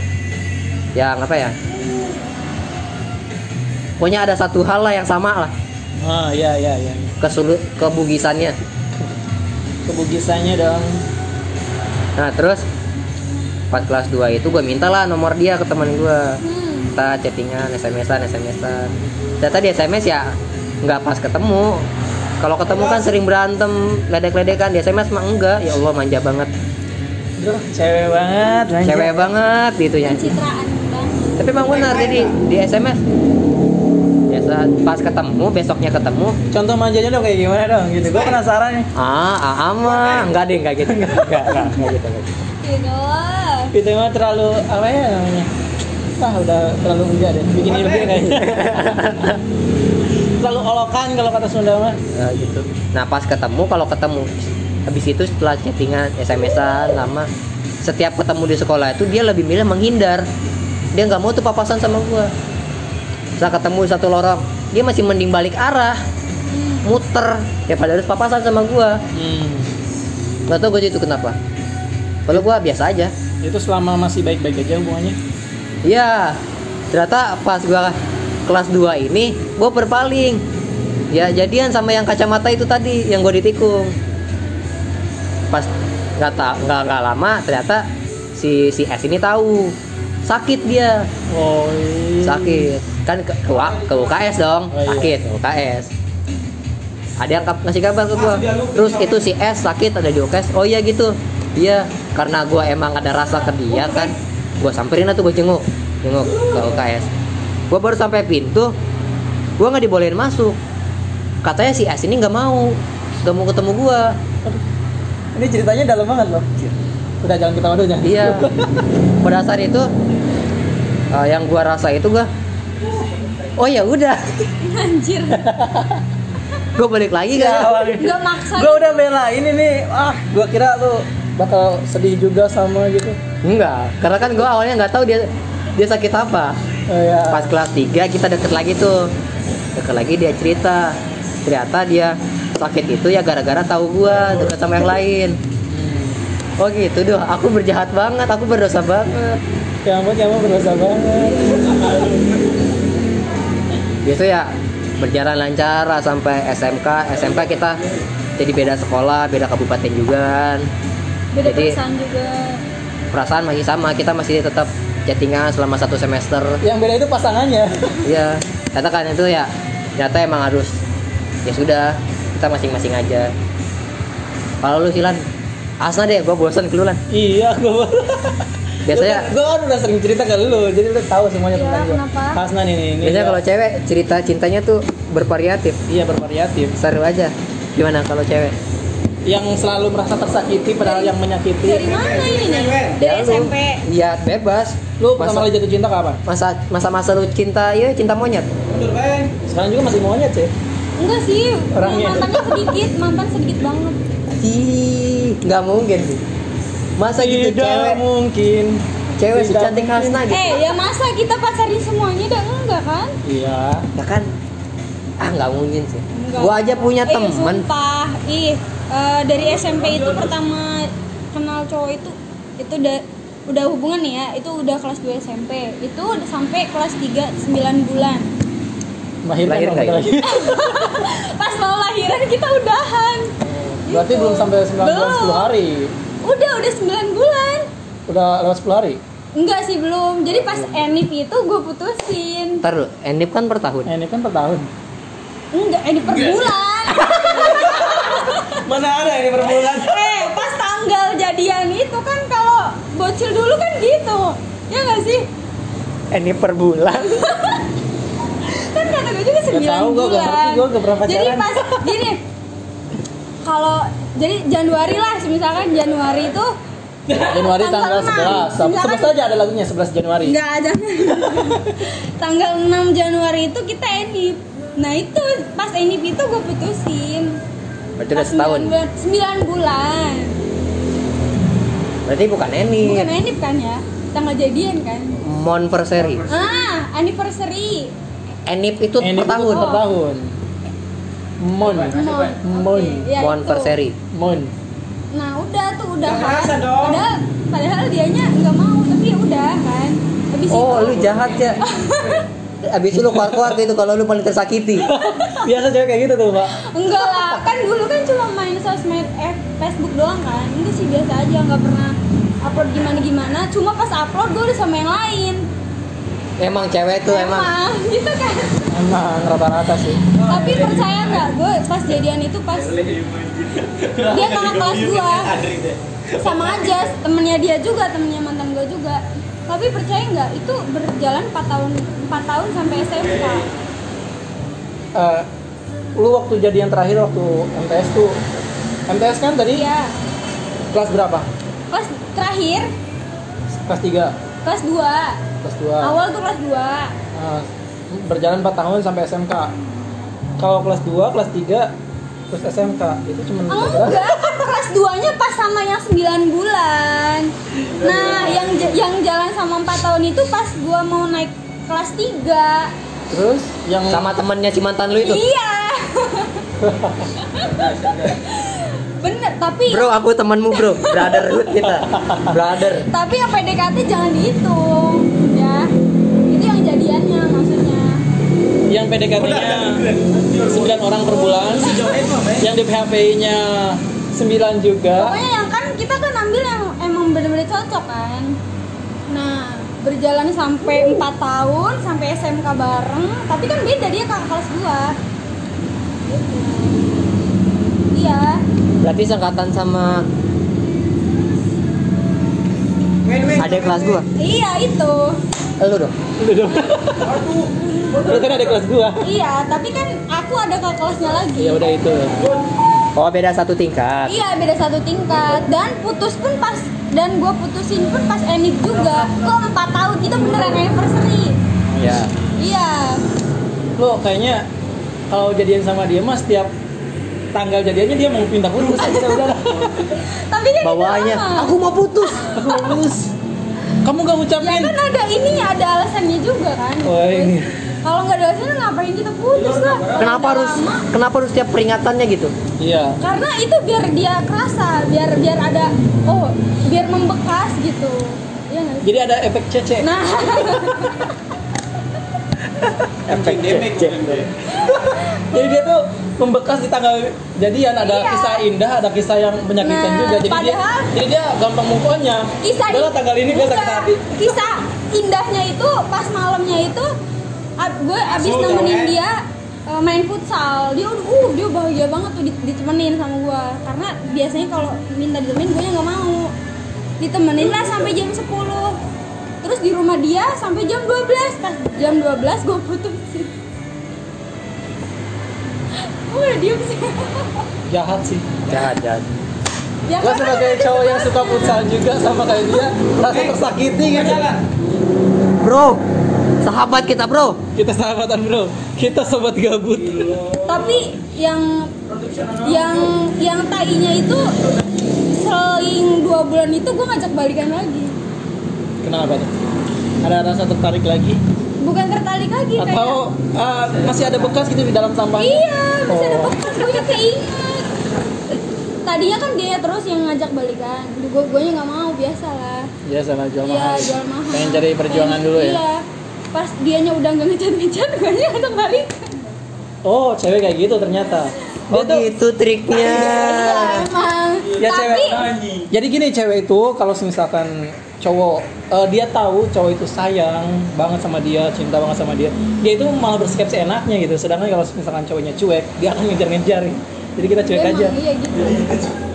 yang apa ya pokoknya ada satu hal lah yang sama lah Ah, iya iya iya. kesulut kebugisannya Kebugisannya dong. Nah terus pas kelas 2 itu gue minta lah nomor dia ke teman gue Hmm. Kita chattingan SMS-an SMS-an ternyata di SMS ya nggak pas ketemu kalau ketemu kan sering berantem ledek-ledekan di SMS mah enggak ya Allah manja banget Duh, cewek banget. manja. cewek banget gitu ya tapi emang benar jadi di SMS biasa pas ketemu besoknya ketemu Contoh manjanya dong kayak gimana dong gitu. Gue penasaran nih. ah ah ah, mah enggak deh enggak gitu enggak enggak, enggak, enggak gitu, enggak gitu. Gitu. Itu mah terlalu apa ya namanya? Ah udah terlalu enggak deh. Bikin ilfil kayaknya. terlalu olokan kalau kata Sunda mah. Nah, gitu. Nah pas ketemu kalau ketemu habis itu setelah chattingan SMS-an lama setiap ketemu di sekolah itu dia lebih milih menghindar dia nggak mau tuh papasan sama gua setelah ketemu satu lorong dia masih mending balik arah muter ya pada harus papasan sama gua Hmm. nggak tahu gue itu kenapa kalau gua biasa aja Itu selama masih baik-baik aja hubungannya. Iya, ternyata pas gua kelas 2 ini gua berpaling. Ya jadian sama yang kacamata itu tadi yang gue ditikung. Pas nggak tak nggak nggak lama ternyata si si S ini tahu. Sakit dia. Oh, iya. sakit. Kan ke, ke, ke UKS dong. Oh, iya. sakit ke UKS ada yang ngasih kabar ke gua. Terus itu si S sakit ada di UKS oh iya gitu. Iya karena gua emang ada rasa ke dia kan gua samperin lah tuh gua jenguk jenguk ke UKS gua baru sampai pintu gua nggak dibolehin masuk katanya si S ini nggak mau nggak mau ketemu gua Ini ceritanya dalam banget loh. Udah jangan kita dulu jangan. iya pada saat itu eh, yang gua rasa itu gua oh ya udah Anjir. gua balik lagi Ya, kan awalnya. Gak maksa. Gua udah belain ini. Ah, gua kira lu bakal sedih juga sama gitu. Enggak, karena kan gue awalnya nggak tahu dia dia sakit apa. Oh, ya. Pas kelas 3 kita deket lagi tuh, deket lagi dia cerita, ternyata dia sakit itu ya gara-gara tahu gue deket sama yang lain. Oh gitu doh, aku berjahat banget, aku berdosa banget. Ya ampun, ya ampun berdosa banget. Gitu ya, berjalan lancar sampai SMK. SMK kita jadi beda sekolah, beda kabupaten juga kan. Beda Jadi- juga. Perasaan masih sama, kita masih tetap chattingan selama satu semester. Yang beda itu pasangannya. Iya, katakan itu ya ternyata emang harus ya sudah kita masing-masing aja. Kalau lu silan, asna deh, gua bosan kelulan. iya, gua. Biasanya gua kan udah sering cerita ke lu, jadi lu tahu semuanya Iya, tentang gua. kenapa? Hasnan ini, ini biasanya kalau cewek cerita cintanya tuh bervariatif, iya bervariatif. seru aja. Gimana kalau cewek? Yang selalu merasa tersakiti padahal yang menyakiti. Dari mana ini nih? Dari Ya, SMP. Iya, bebas. Lu pertama masa kali jatuh cinta kapan? masa masa masa lu cinta ya cinta monyet. Sekarang juga masih monyet sih. Enggak sih, Orangnya. mantannya sedikit, mantan sedikit banget. Ih, nggak mungkin sih. Masa gitu Tidak cewek mungkin. cewek Tidak secantik mungkin. Hasna gitu. Eh, ya masa kita pacarin semuanya dah enggak kan? Iya. Ya kan? Ah nggak mungkin sih. Enggak. Gua aja punya Eh, temen. sumpah. Ih, eh, dari SMP itu pertama kenal cowok itu itu udah udah hubungan nih ya, itu udah kelas 2 SMP. Itu sampai kelas 3 9 bulan. Lahir dong nggak bentar ya? lagi. Pas mau lahiran kita udahan. Berarti Gitu. belum sampai 9 bulan Belum. 10 hari. Udah, udah 9 bulan. Udah lewat 10 hari. Enggak sih belum. Jadi pas Enif itu gue putusin. Ntar Enip kan per tahun. Ini kan per tahun. Enggak, Enif per bulan. Mana ada ini per bulan? eh, pas tanggal jadian itu kan kalau bocil dulu kan gitu. Ya nggak sih? Enip per bulan. Kan kata gue juga 9 Nggak tahu, gua bulan. ngerti, gua nggak pernah Jadi pas gini. Kalau jadi Januari lah, misalkan Januari itu Januari tanggal Tanggal 11. enam. Sebut saja ada lagunya 11 Januari. Enggak ada. tanggal 6 Januari itu kita enip. Nah itu pas enip itu gue putusin. Berarti udah setahun. 9 bulan. 9 bulan. Berarti bukan Enip. Bukan enip kan ya? Tanggal jadian kan? Monversary. Ah, anniversary. Enip itu Ini per tahun. Per tahun. Mon. Mon. Mon. Oke, ya itu. Monversary. Mon. Nah udah tuh udah kan. Padahal padahal dianya nggak mau tapi ya udah kan. Habis Oh, itu lu jahat ya. Abis itu lu keluar-keluar gitu kalau lu paling tersakiti. Biasa cewek kayak gitu tuh, Pak. enggak lah kan dulu kan cuma main sosmed eh, Facebook doang kan. Enggak sih biasa aja nggak pernah upload gimana gimana. Cuma pas upload gue udah sama yang lain. Emang cewek tuh emang Emang gitu kan. Emang rata-rata sih. Tapi percaya nggak gue pas jadian itu pas dia kakak kelas gua sama aja temennya dia juga temennya mantan gue juga tapi percaya nggak? Itu berjalan 4 tahun 4 tahun sampai SMK Eh, lu waktu jadian terakhir waktu MTS tuh MTS kan tadi? Iya. Kelas berapa? kelas terakhir. Kelas 3 kelas 2 Kelas 2 awal tuh kelas 2 Nah, berjalan 4 tahun sampai SMK kalau kelas 2, kelas 3 terus SMK itu cuma enggak kelas 2 nya pas sama yang 9 bulan. Nah yang yang jalan sama 4 tahun itu pas gua mau naik kelas 3 terus yang sama temennya si mantan lu itu. iya. Bener tapi Bro, aku temanmu bro, brotherhood kita, brother. tapi yang PDKT jangan dihitung ya itu yang jadiannya maksudnya yang PDKT-nya 9 orang per bulan yang di PHP-nya 9 juga pokoknya yang kan kita kan ambil yang emang bener-bener cocok kan nah berjalan sampai 4 tahun sampai SMK bareng tapi kan beda dia kakak kelas gua Gitu. iya Berarti sangkatan sama ada kelas gua. iya itu Lu dong. Lu dong. Lu kan ada kelas gua. iya tapi kan aku ada kakak kelasnya lagi Ya udah itu. Oh, beda satu tingkat. Iya beda satu tingkat dan putus pun pas dan gue putusin pun pas enif juga kok empat tahun itu beneran anniversary Ya. iya Lu kayaknya kalau jadian sama dia mah setiap tanggal jadiannya dia mau pindah putus aja udah tapi kan Bawaannya, udah lama. aku mau putus. Aku mau putus. Kamu gak ya ngucapin? kan ada ininya ada alasannya juga kan Oh, ini. Kalau nggak ada alasannya ngapain kita putus lah Kenapa Udah harus lama. kenapa harus tiap peringatannya gitu? Iya. karena itu biar dia kerasa biar biar ada oh biar membekas gitu Iya nggak sih? Jadi ada efek cece. nah efek cece. Jadi dia tuh membekas di tanggal jadian ada Iya. kisah indah, ada kisah yang menyakitkan Nah, juga. Jadi dia padahal- jadi dia gampang move on-nya. kisah Udahlah tanggal ini sakit hati. kisah indahnya itu pas malamnya itu gue abis nemenin dia uh, main futsal. Dia udah uh dia bahagia banget tuh di- ditemenin sama gue karena biasanya kalau minta ditemenin gue nggak mau. Ditemenin lah sampai jam 10 terus di rumah dia sampai jam 12 pas jam 12 gue putusin. Gue udah diem sih. Jahat sih. Jahat, jahat. ya Gue karena sebagai cowok yang suka futsal juga sama kayak dia, rasa tersakiti gitu. Bro, sahabat kita, Bro. Kita sahabatan bro, kita sobat gabut. tapi yang yang yang tainya itu seling dua bulan itu gue ngajak balikan lagi Kenapa tuh? Ada rasa tertarik lagi? bukan tertarik lagi Atau ah, masih ada bekas gitu di dalam kayak sampahnya? iya masih ada Oh. bekas gue keinget tadinya kan dia terus yang ngajak balikan gue gue nya nggak mau biasa lah Iya sama jual iya mahal. jual mahal Pengen cari perjuangan Pengen- dulu ya? iya pas dianya udah nggak ngecat ngecat gue nya ngajak balik Oh, cewek kayak gitu ternyata. Oh tuh- gitu triknya. iya emang Ya tapi cewek. Jadi gini cewek itu kalau misalkan cowok eh, dia tahu cowok itu sayang banget sama dia, cinta banget sama dia, dia itu malah bersikap seenaknya gitu. Sedangkan kalau misalkan cowoknya cuek, dia akan ngejar-ngejar. Jadi kita cuek Emang, aja. iya gitu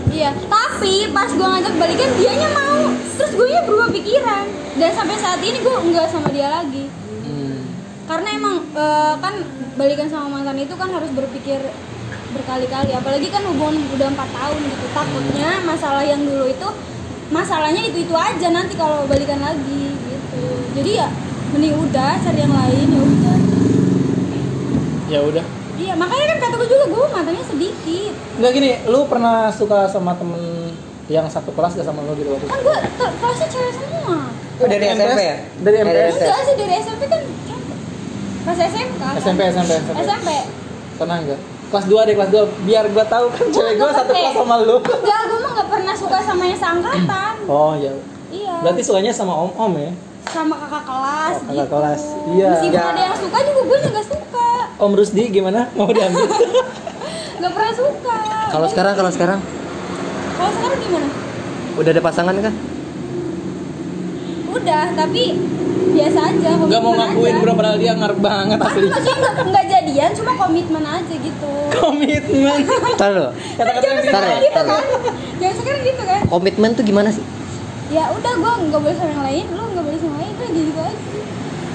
iya tapi pas gue ngajak balikan dianya mau terus gue nya berubah pikiran dan sampai saat ini gue nggak sama dia lagi. Karena emang eh, kan balikan sama mantan itu kan harus berpikir berkali-kali apalagi kan hubungan udah empat tahun gitu takutnya masalah yang dulu itu masalahnya itu itu aja nanti kalau balikan lagi gitu jadi ya mending udah cari yang lain ya udah Ya udah. iya makanya kan kata gue juga gue mantannya sedikit Enggak gini, lu pernah suka sama temen yang satu kelas gak sama lu gitu waktu itu? kan gue kelasnya cewek semua Oh, dari? SMP ya? Dari MTS? enggak sih dari SMP kan pas SMK? SMP, SMP, SMP. SMP Pernah enggak? Kelas 2 deh, kelas 2 biar gua tahu kan cewek gua satu kelas sama lu. enggak gue mah nggak pernah suka sama yang seangkatan Oh iya. iya Berarti sukanya sama om-om ya? sama kakak kelas Oh, kakak gitu. kelas. Iya. Meskipun Ya. ada yang suka juga gue juga suka. Om Rusdi gimana? Mau diambil? Gak pernah suka. Kalau sekarang, kalau sekarang Kalau sekarang gimana? udah ada pasangan kah? Udah, tapi biasa aja. Enggak mau ngakuin aja. bro, padahal dia ngarep banget Kan asli. maksudnya nggak nggak jadian, cuma komitmen aja gitu. Komitmen. Ntar lo, Kata-kata yang ya, gitu ya. kan? Jangan sekarang gitu kan? komitmen tuh gimana sih? Ya udah, gue nggak boleh sama yang lain, lo nggak boleh sama yang lain, udah gitu aja.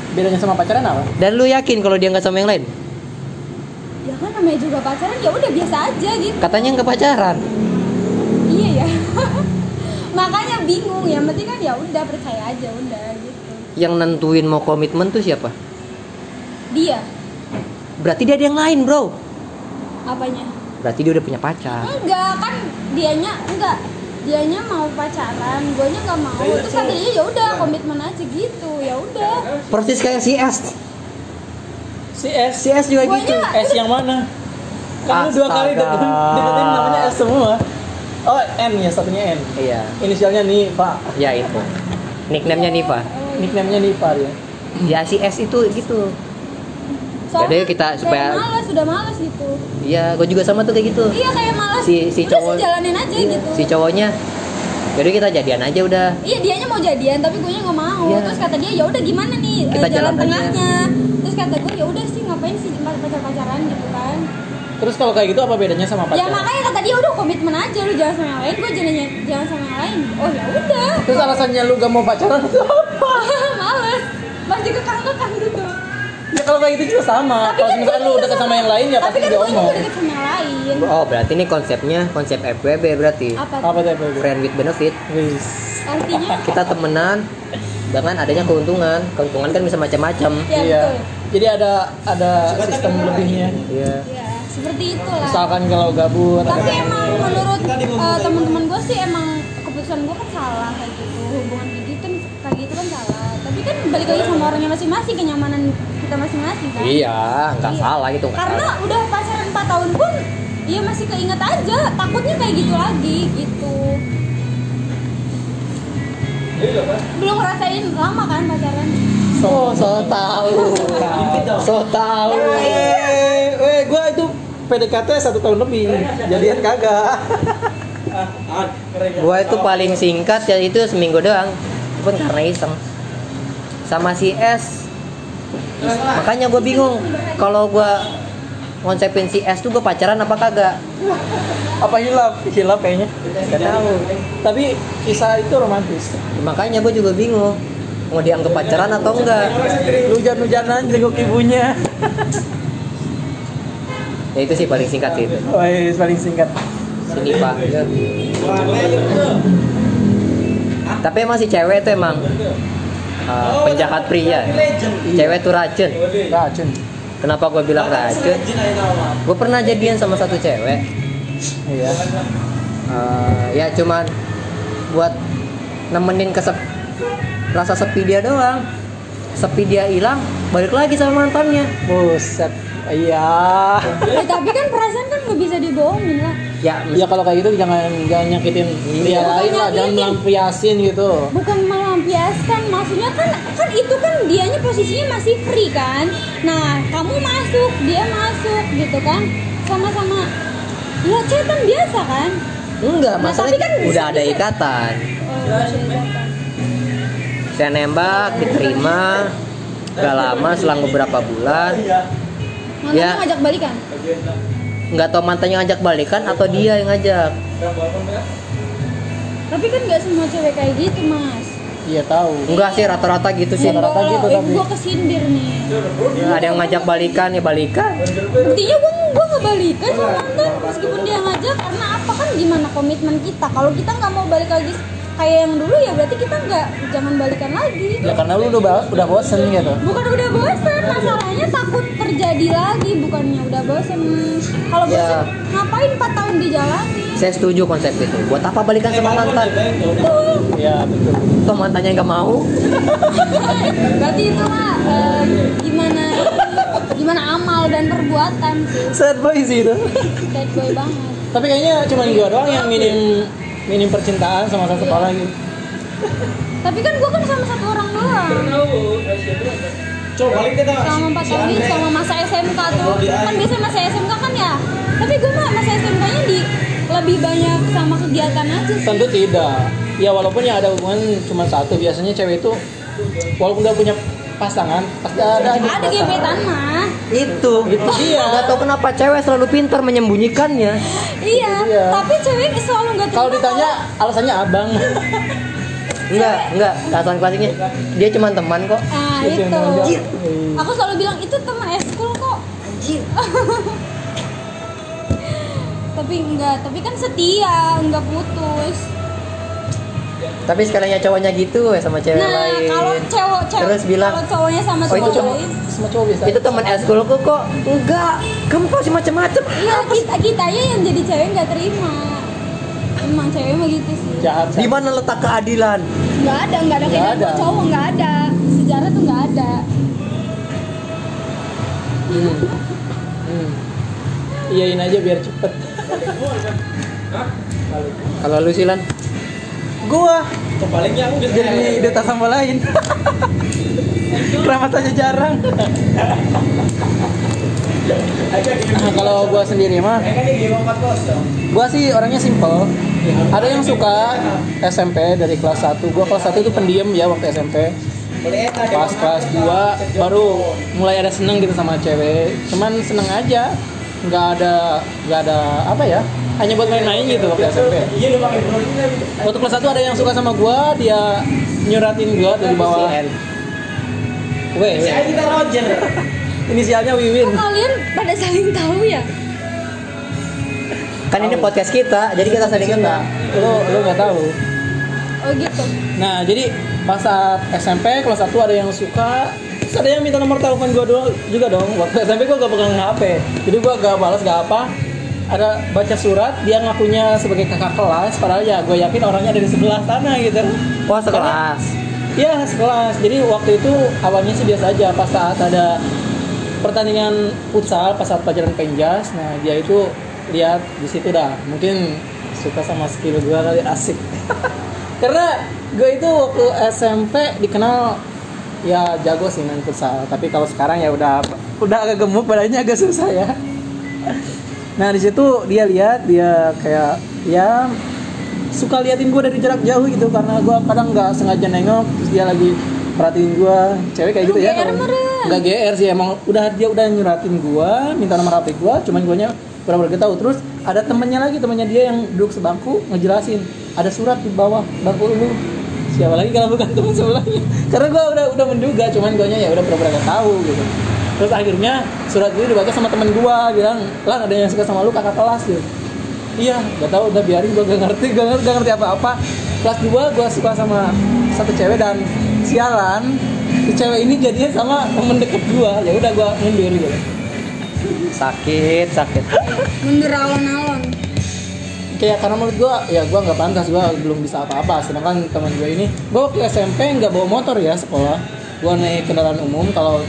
bedanya sama pacaran apa? Dan lu yakin kalau dia nggak sama yang lain? Ya kan namanya juga pacaran, ya udah biasa aja gitu. Katanya nggak pacaran. Iya ya. Makanya bingung, yang penting kan ya udah percaya aja udah gitu. Yang nentuin mau komitmen tuh siapa? Dia Berarti dia ada yang lain, bro. apanya? Berarti dia udah punya pacar. Enggak, kan dianya enggak. Dianya mau pacaran, guanya nggak mau. Terus katanya ya udah komitmen aja gitu. Ya udah. Persis kayak si S. Si S. Si S juga Guanya- gitu. S yang mana? Kan lu dua kali deketin, deketin namanya S semua. Oh, N ya, satunya N. Iya, Inisialnya Niva. ya itu. Nickname-nya Niva. Nickname-nya Niva dia. Ya si S itu gitu. Soalnya Yaudah, kita kayak supaya- malas, sudah malas gitu. Iya, gue juga sama tuh kayak gitu. Iya kayak malas. Si si Udah cowok sih jalanin aja Iya, gitu. Si cowoknya jadi kita jadian aja udah iya dianya mau jadian tapi gue nggak mau Iya. terus kata dia ya udah gimana nih Kita jalan jalan aja." tengahnya terus kata gue ya udah sih ngapain sih pacar pacaran gitu kan Terus kalau kayak gitu apa bedanya sama ya pacar? makanya kata dia udah komitmen aja lu jangan sama yang lain gue jangan jangan sama yang lain oh ya udah Terus alasannya lu gak mau pacaran itu apa? Masih kekang kekang gitu Ya kalau kayak gitu juga sama. Tapi Kalau kan misalkan lu juga sama yang lain ya tapi pasti kan juga omong. deket sama yang lain oh berarti ini konsepnya konsep FWB berarti apa Apa tuh? FWB? friend with benefit Wis. artinya kita temenan dengan adanya keuntungan keuntungan kan bisa macam-macam ya Iya. betul Jadi ada ada sistem lebihnya. iya ya seperti itulah Misalkan kalau gabut ada tapi emang menurut eh, teman-teman gue sih emang keputusan gue kan salah kayak gitu balik lagi sama orangnya masing-masing kenyamanan kita masing-masing kan? Iya nggak Iya. salah gitu karena salah. udah pacaran 4 tahun pun ya masih keinget aja takutnya kayak gitu lagi gitu. Belum ngerasain lama kan pacaran? So so tahu. So tahu. Eh, eh, gua itu PDKT satu tahun lebih, jadian kagak. gua itu paling singkat ya itu seminggu doang. Pun karena iseng sama si S makanya gue bingung kalau gua konsepin si S tuh gue pacaran apa kagak Apa hilaf? Hilaf kayaknya. Gak tahu Tapi kisah itu romantis. makanya gue juga bingung mau dianggap pacaran atau enggak Hujan-hujanan jenguk ibunya. ya itu sih paling singkat sih itu Wah, paling singkat. sini pak tapi emang si cewek tuh emang uh, penjahat pria cewek tuh racun Racun. kenapa gue bilang racun gue pernah jadian sama satu cewek Iya. Uh, ya cuman buat nemenin kesep rasa sepi dia doang sepi dia hilang balik lagi sama mantannya Buset. Iya. ya, tapi kan perasaan kan nggak bisa dibohongin lah ya Ya kalau kayak gitu jangan jangan nyakitin dia Iya. lain lah, jangan melampiasin gitu. bukan melampiaskan maksudnya kan kan itu kan dianya posisinya masih free kan? Nah kamu masuk dia masuk gitu kan? Sama-sama. Ya chatan biasa kan? Enggak Nah, masalahnya tapi kan udah ada ikatan. Oh, ada ikatan. saya nembak diterima. Gak lama selang beberapa bulan. Mantannya Ya. ngajak balikan? Nggak tahu mantannya ngajak balikan atau dia yang ngajak. Tapi kan nggak semua cewek kayak gitu mas Iya tahu. enggak sih rata-rata gitu sih Rata-rata gitu, eh, tapi. gua kesindir nih Ya, ada yang ngajak balikan ya balikan buktinya gua gua nggak balikan sama mantan meskipun dia ngajak karena apa kan gimana komitmen kita kalau kita nggak mau balik lagi kayak yang dulu ya berarti kita nggak jangan balikan lagi Ya karena lu udah udah bosen gitu. bukan udah bosan masalahnya takut terjadi lagi bukannya udah bosan kalau Ya. bosan ngapain 4 tahun dijalani saya setuju konsep itu. Buat apa balikan sama mantan? Ya betul. toh mantannya nggak mau. Berarti itu mah eh, gimana gimana amal dan perbuatan? Sad boy sih itu. bad boy banget. Tapi kayaknya cuma gua doang yang minim minim percintaan sama satu orang gitu. tapi kan gua kan sama satu orang doang. Coba balik kita. selama 4 tahun selama masa SMK tuh. Kan biasanya masa SMK kan ya? Tapi gue mah masa SMK nya lebih banyak sama kegiatan aja sih. Tentu tidak. Ya walaupun yang ada hubungan cuma satu, biasanya cewek itu walaupun udah punya pasangan pasti ada ada gebetan mah itu. Itu dia. nggak tahu kenapa cewek selalu pintar menyembunyikannya. Iya tapi cewek selalu nggak Kalau ditanya alasannya abang. enggak enggak alasan klasiknya dia cuma teman kok. Ah Itu. aku selalu bilang itu teman eskul kok tapi enggak tapi kan setia enggak putus tapi sekalinya cowoknya gitu ya sama cewek nah lain kalau cowok cewek terus bilang kalau cowoknya sama Oh, itu cowok cowok. lain Sama cowok biasa. itu teman eskulku kok enggak kamu pasti macam-macam iya kita kitanya yang jadi cewek nggak terima emang cewek mah gitu sih jahat. di mana letak keadilan nggak ada nggak ada kayak Nggak gitu ada. cowok nggak ada sejarah tuh nggak ada Hmm. Hmm. Iyain aja biar cepet. Kalau lu silan Gua Kebaliknya aku udah jadi duta sama lain. Keramat aja jarang. Nah, kalau gua sendiri mah, Kan di 54 kos dong. gua sih orangnya simple. ada yang suka SMP dari kelas 1 gua kelas 1 itu pendiam ya waktu SMP pas kelas 2 baru mulai ada seneng gitu sama cewek cuman seneng aja nggak ada nggak ada apa ya hanya buat main-main gitu waktu SMP waktu kelas 1 ada yang suka sama gua dia nyuratin gua dari bawah CN. W kita Roger. inisialnya Wiwin kalian pada saling tahu ya? Kan ini podcast kita, jadi kita saling kenal. lu lu nggak tahu Oh gitu. Nah, jadi pas saat SMP kelas 1 ada yang suka terus ada yang minta nomor telepon gua doang juga dong. Waktu SMP gua gak pegang HP. Jadi gua gak balas gak apa. Ada baca surat dia ngakunya sebagai kakak kelas padahal ya gue yakin orangnya dari sebelah sana gitu. Wah sekelas. Iya, sekelas. Jadi waktu itu awalnya sih biasa aja pas saat ada pertandingan futsal pas saat pelajaran penjas. Nah, dia itu lihat di situ dah. Mungkin suka sama skill gue kali asik. Karena gue itu waktu SMP dikenal ya jago sih main futsal. Tapi kalau sekarang ya udah udah agak gemuk badannya agak susah ya. Nah, di situ dia lihat dia kayak ya suka liatin gue dari jarak jauh gitu. Karena gue kadang nggak sengaja nengok terus dia lagi perhatiin gue cewek kayak gitu ya nggak gr sih. Emang udah dia udah nyuratin gue minta nomor hp gue cuman gue nya pura-pura tahu. Terus ada temennya lagi temennya dia yang duduk sebangku ngejelasin. Ada surat di bawah bangku lu siapa lagi kalau bukan teman sebelahnya. Karena gue udah udah menduga cuman gue nya ya udah pura-pura gak tahu gitu. Terus akhirnya surat itu dibaca sama temen gue bilang lah ada yang suka sama lu kakak kelas gitu. Iya gak tahu udah biarin gue gak ngerti gak ngerti, gak ngerti apa-apa. Kelas 2 gue suka sama satu cewek dan sialan si cewek ini jadinya sama temen deket gue ya udah gue mundur gitu. Sakit, sakit. Mundur alon-alon. Kayak karena menurut gue ya gue nggak pantas gue belum bisa apa-apa. Sedangkan teman gue ini gue waktu SMP nggak bawa motor ya sekolah. Gue naik kendaraan umum kalau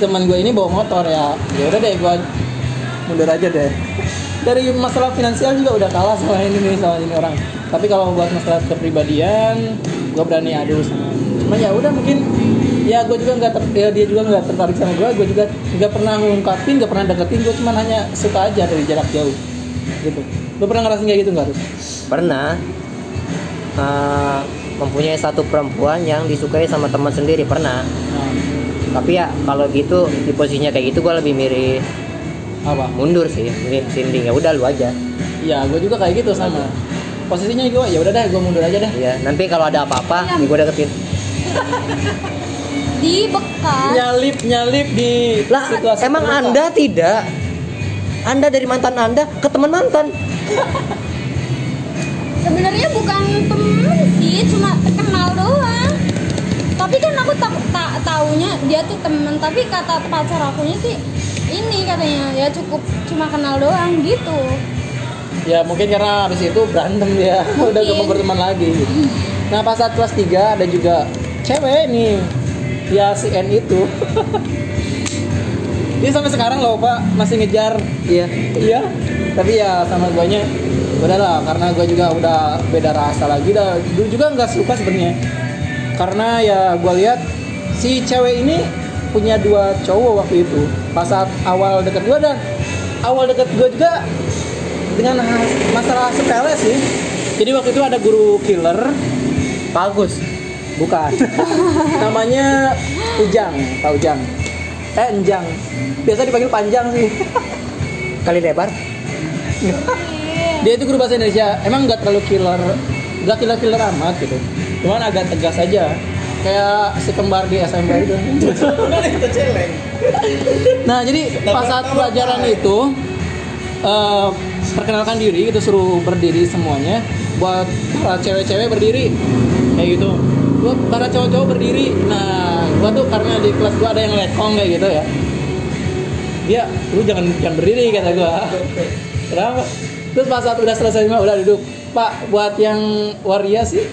teman gue ini bawa motor ya ya udah deh gue mundur aja deh. Dari masalah finansial juga udah kalah sama ini nih sama ini orang. Tapi kalau buat masalah kepribadian gue berani adu sama cuma ya udah mungkin ya gue juga nggak ya dia juga nggak tertarik sama gue gue juga nggak pernah ngungkapin nggak pernah deketin gue cuma hanya suka aja dari jarak jauh gitu lu pernah ngerasain kayak gitu nggak tuh Pernah eh, mempunyai satu perempuan yang disukai sama teman sendiri pernah. Nah, Tapi ya kalau gitu di posisinya kayak gitu gue lebih mirip apa mundur sih, mirip sinding ya udah lu aja. ya gue juga kayak gitu sama posisinya gue ya udah deh gue mundur aja deh Ya nanti kalau ada apa-apa, gue deketin. Di bekas. nyalip nyalip di Lah situasi emang terluka. anda tidak? Anda dari mantan anda ke teman mantan. Sebenarnya bukan temen sih, cuma kenal doang. Tapi kan aku tak tak taunya dia tuh temen, tapi kata pacar akunya sih ini katanya ya cukup cuma kenal doang gitu. ya mungkin karena habis itu berantem dia. Udah gak mau berteman lagi. Nah pas saat kelas 3 ada juga cewek nih. Ya si N itu dia sampai sekarang loh pak masih ngejar. Iya. Iya, tapi ya sama guanya udah lah karena gue juga udah beda rasa lagi. Dah dulu juga nggak suka sebenarnya. Karena ya gue lihat si cewek ini punya dua cowok waktu itu pas saat awal deket gue dan awal deket gue juga dengan masalah sepele sih. Jadi waktu itu ada guru killer. Bagus. bukan. Namanya Ujang Pak Ujang eh Enjang. Biasa dipanggil panjang sih. Kali lebar. dia itu guru bahasa Indonesia. Emang nggak terlalu killer nggak killer killer amat gitu. Cuman agak tegas aja. Kayak si kembar di SMP itu itu. Celeng. nah jadi pas saat pelajaran itu eh, perkenalkan diri itu suruh berdiri semuanya buat para cewek-cewek berdiri. Kayak gitu buat para cowok-cowok berdiri. Nah gua tuh karena di kelas gua ada yang lekong kayak gitu ya. Dia lu jangan jangan berdiri kata gua. Kenapa? Terus pas saat udah selesai semua udah duduk. Pak buat yang waria sih.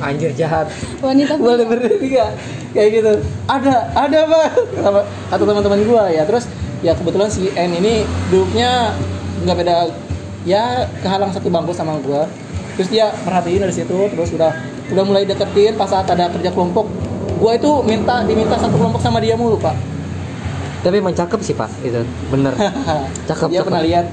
Anjir jahat. Wanita boleh berdiri gak kayak gitu. Ada ada pak. Kata, kata teman-teman gua ya. Terus ya kebetulan si N ini duduknya nggak beda. Ya kehalang satu bangku sama gua. Terus dia perhatiin dari situ terus udah udah mulai deketin pas saat ada kerja kelompok. Gua itu minta diminta satu kelompok sama dia mulu pak. Tapi emang cakep sih pak, itu bener. Cakep, dia cakep. pernah lihat.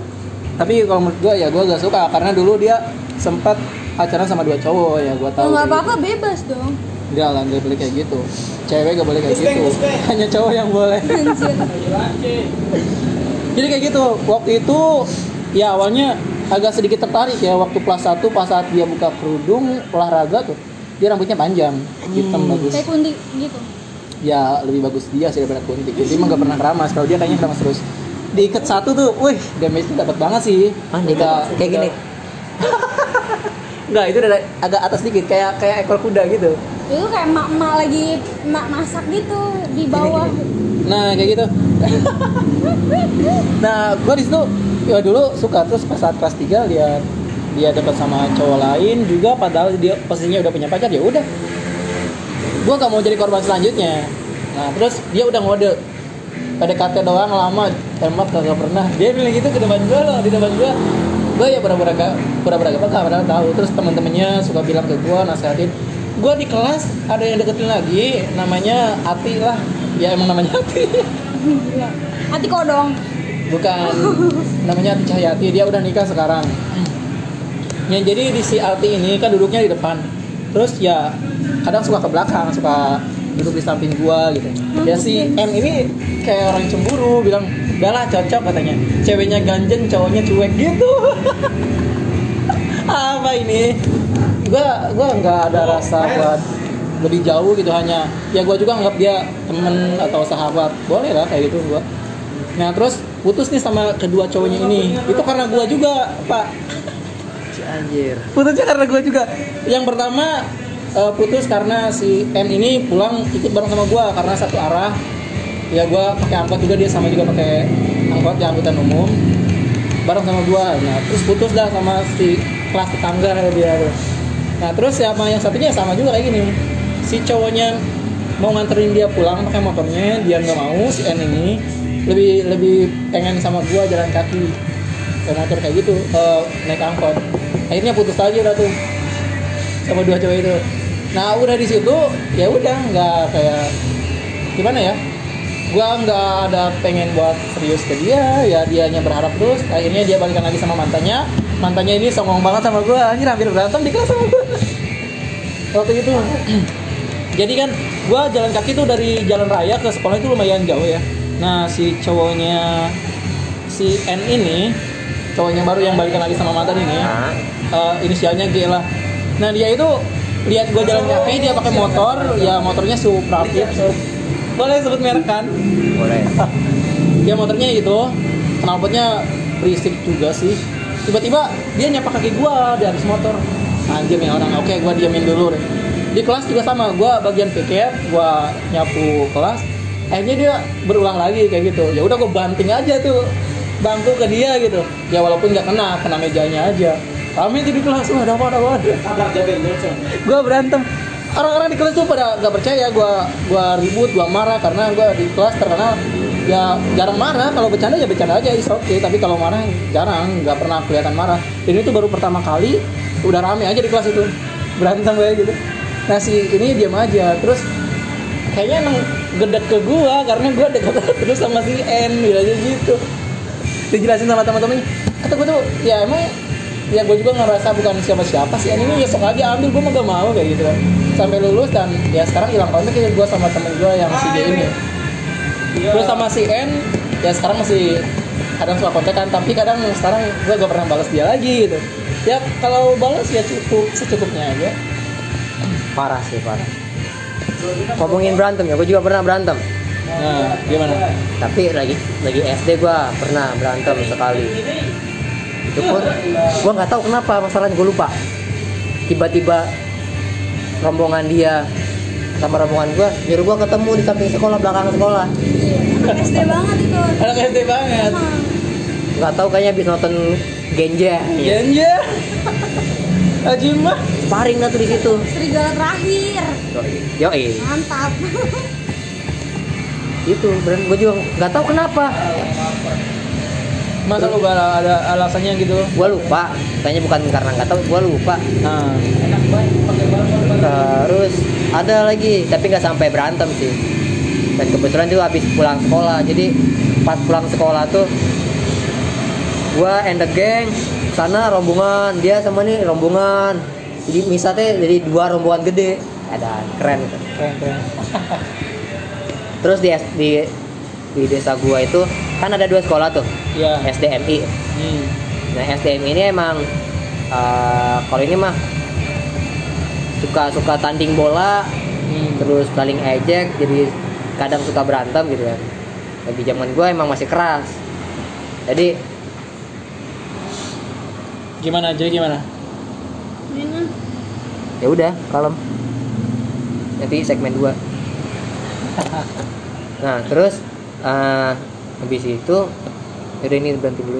Tapi kalau menurut gua ya gua gak suka karena dulu dia sempat pacaran sama dua cowok ya gua Oh, tahu nggak apa-apa bebas dong. Enggak lah nggak boleh kayak gitu. Cewek gak boleh kayak Respect, gitu. hanya cowok yang boleh. Jadi kayak gitu waktu itu ya awalnya agak sedikit tertarik ya waktu kelas 1 pas saat dia buka kerudung olahraga tuh dia rambutnya panjang hitam bagus. Kayak kunti gitu. Ya lebih bagus dia sih daripada kunti. Kunti emang gak pernah keramas. Kalau dia kayaknya keramas terus. Diikat satu tuh wih damage dapat banget sih. Ah, Udah- kayak gini? Enggak, itu udah agak atas dikit. Kayak kayak ekor kuda gitu. itu kayak emak-emak lagi emak masak gitu di bawah. Nah, kayak gitu. nah, gua di situ ya dulu suka. Terus pas saat kelas 3 lihat dia dekat sama cowok lain juga padahal dia posisinya udah punya pacar ya udah. Gua gak mau jadi korban selanjutnya. Nah, terus dia udah ngode. PDKT doang lama tembak kagak pernah. Dia bilang gitu ke depan gua loh di depan gua. Gua ya pura-pura gak pura-pura gak peka padahal tahu. Terus teman-temannya suka bilang ke gua nasihatin. Gua di kelas ada yang deketin lagi namanya Ati lah. Ya emang namanya Ati. Gila. hati kodong. Bukan. Namanya Ati Cahyati dia udah nikah sekarang yang jadi di si Ati ini kan duduknya di depan. Terus ya kadang suka ke belakang suka duduk di samping gua gitu. Ya si M ini kayak orang cemburu bilang udah lah cocok katanya. Ceweknya ganjen cowoknya cuek gitu. Apa ini? Gua gua nggak ada rasa buat lebih jauh gitu hanya ya gua juga anggap dia temen atau sahabat. Boleh lah kayak gitu gua. Nah terus putus nih sama kedua cowoknya ini. Itu karena gua juga pak Anjir. putusnya karena gue juga. Yang pertama eh, putus karena si N ini pulang ikut bareng sama gue karena satu arah. Ya gue pakai angkot juga dia sama juga pakai angkot ya angkutan umum. Bareng sama gue nah terus putus dah sama si kelas tetangga dia tuh. nah terus sama yang satunya sama juga kayak gini. Si cowoknya mau nganterin dia pulang pakai motornya dia nggak mau si N ini lebih lebih pengen sama gue jalan kaki ke motor kayak gitu eh, naik angkot akhirnya putus aja udah tuh. Sama dua cewek itu. Nah udah di situ ya udah nggak kayak gimana ya? Gua nggak ada pengen buat serius ke dia ya dianya berharap terus. Akhirnya dia balikan lagi sama mantannya. Mantannya ini songong banget sama gua. Anjir hampir berantem di kelas sama gua. Waktu itu. Jadi kan gua jalan kaki tuh dari jalan raya ke sekolah itu lumayan jauh ya. Nah si cowoknya si N ini cowoknya baru yang balikan lagi sama mantan ini Nah, eh, inisialnya G lah. Nah dia itu lihat gue jalan kaki dia pakai motor, ya motornya Supra Fit. Boleh sebut merek kan? boleh. Ya motornya itu, knalpotnya berisik juga sih. Tiba-tiba dia nyapa kaki gue di atas motor. Anjir nih orang, oke gue diamin dulu deh. Di kelas juga sama, gue bagian piket, gue nyapu kelas. Akhirnya dia berulang lagi kayak gitu. Ya udah gue banting aja tuh bangku ke dia gitu. Ya walaupun nggak kena, kena mejanya aja. Kami tuh di kelas, wah ada apa, ada apa. Gue berantem. Orang-orang di kelas tuh pada gak percaya. Gue gua ribut gue marah karena gue di kelas terkenal ya jarang marah. Kalau bercanda ya bercanda aja. Is oke tapi kalau marah jarang. Nggak pernah kelihatan marah. Dan itu baru pertama kali udah rame aja di kelas itu. Berantem kayak gitu. Nah si ini diam aja. Terus kayaknya emang gedek ke gua karena gua dekat terus sama si N bilangnya gitu dijelasin sama teman-temannya kata gua tuh ya emang ya gue juga ngerasa bukan siapa-siapa sih. Ini ya sok aja ambil. Gue mah gak mau kayak gitu kan. Sampai lulus dan ya sekarang hilang kontak ya gue sama temen gue yang si G ini terus sama si N ya sekarang masih kadang suka kontekan tapi kadang sekarang gue gak pernah balas dia lagi gitu. Ya kalau balas ya cukup secukupnya aja. Parah sih, parah. Ngomongin berantem ya, gue juga pernah berantem. Nah gimana Tapi lagi lagi SD gue pernah berantem sekali. Itu pun gue nggak tahu kenapa masalahnya gue lupa. Tiba-tiba rombongan dia sama rombongan gue nyuruh gue ketemu di samping sekolah belakang sekolah. SD banget itu anak SD banget Emang. Nggak tahu kayaknya habis nonton Genja. Genja Ajima Sparring lah tuh di situ. serigala terakhir Yo, eh. mantap itu beran gue juga nggak tahu kenapa. Masa lu gak ada alasannya gitu? Gue lupa. Kayaknya bukan karena nggak tahu gue lupa. Nah. Terus ada lagi tapi nggak sampai berantem sih. Dan kebetulan itu habis pulang sekolah. Jadi pas pulang sekolah tuh gue and the gang sana rombongan dia sama nih rombongan. Jadi misalnya jadi dua rombongan gede. Ada keren. Keren keren terus di di di desa gua itu kan ada dua sekolah tuh. Ya SDMI hmm. nah SDMI ini emang eh, kalau ini mah suka suka tanding bola Hmm. terus saling ejek jadi kadang suka berantem gitu kan. Tapi zaman gua emang masih keras. Jadi gimana? Aja gimana? Ya udah kalem. Nanti segmen 2 nah terus eh habis itu udah ini berhenti dulu deh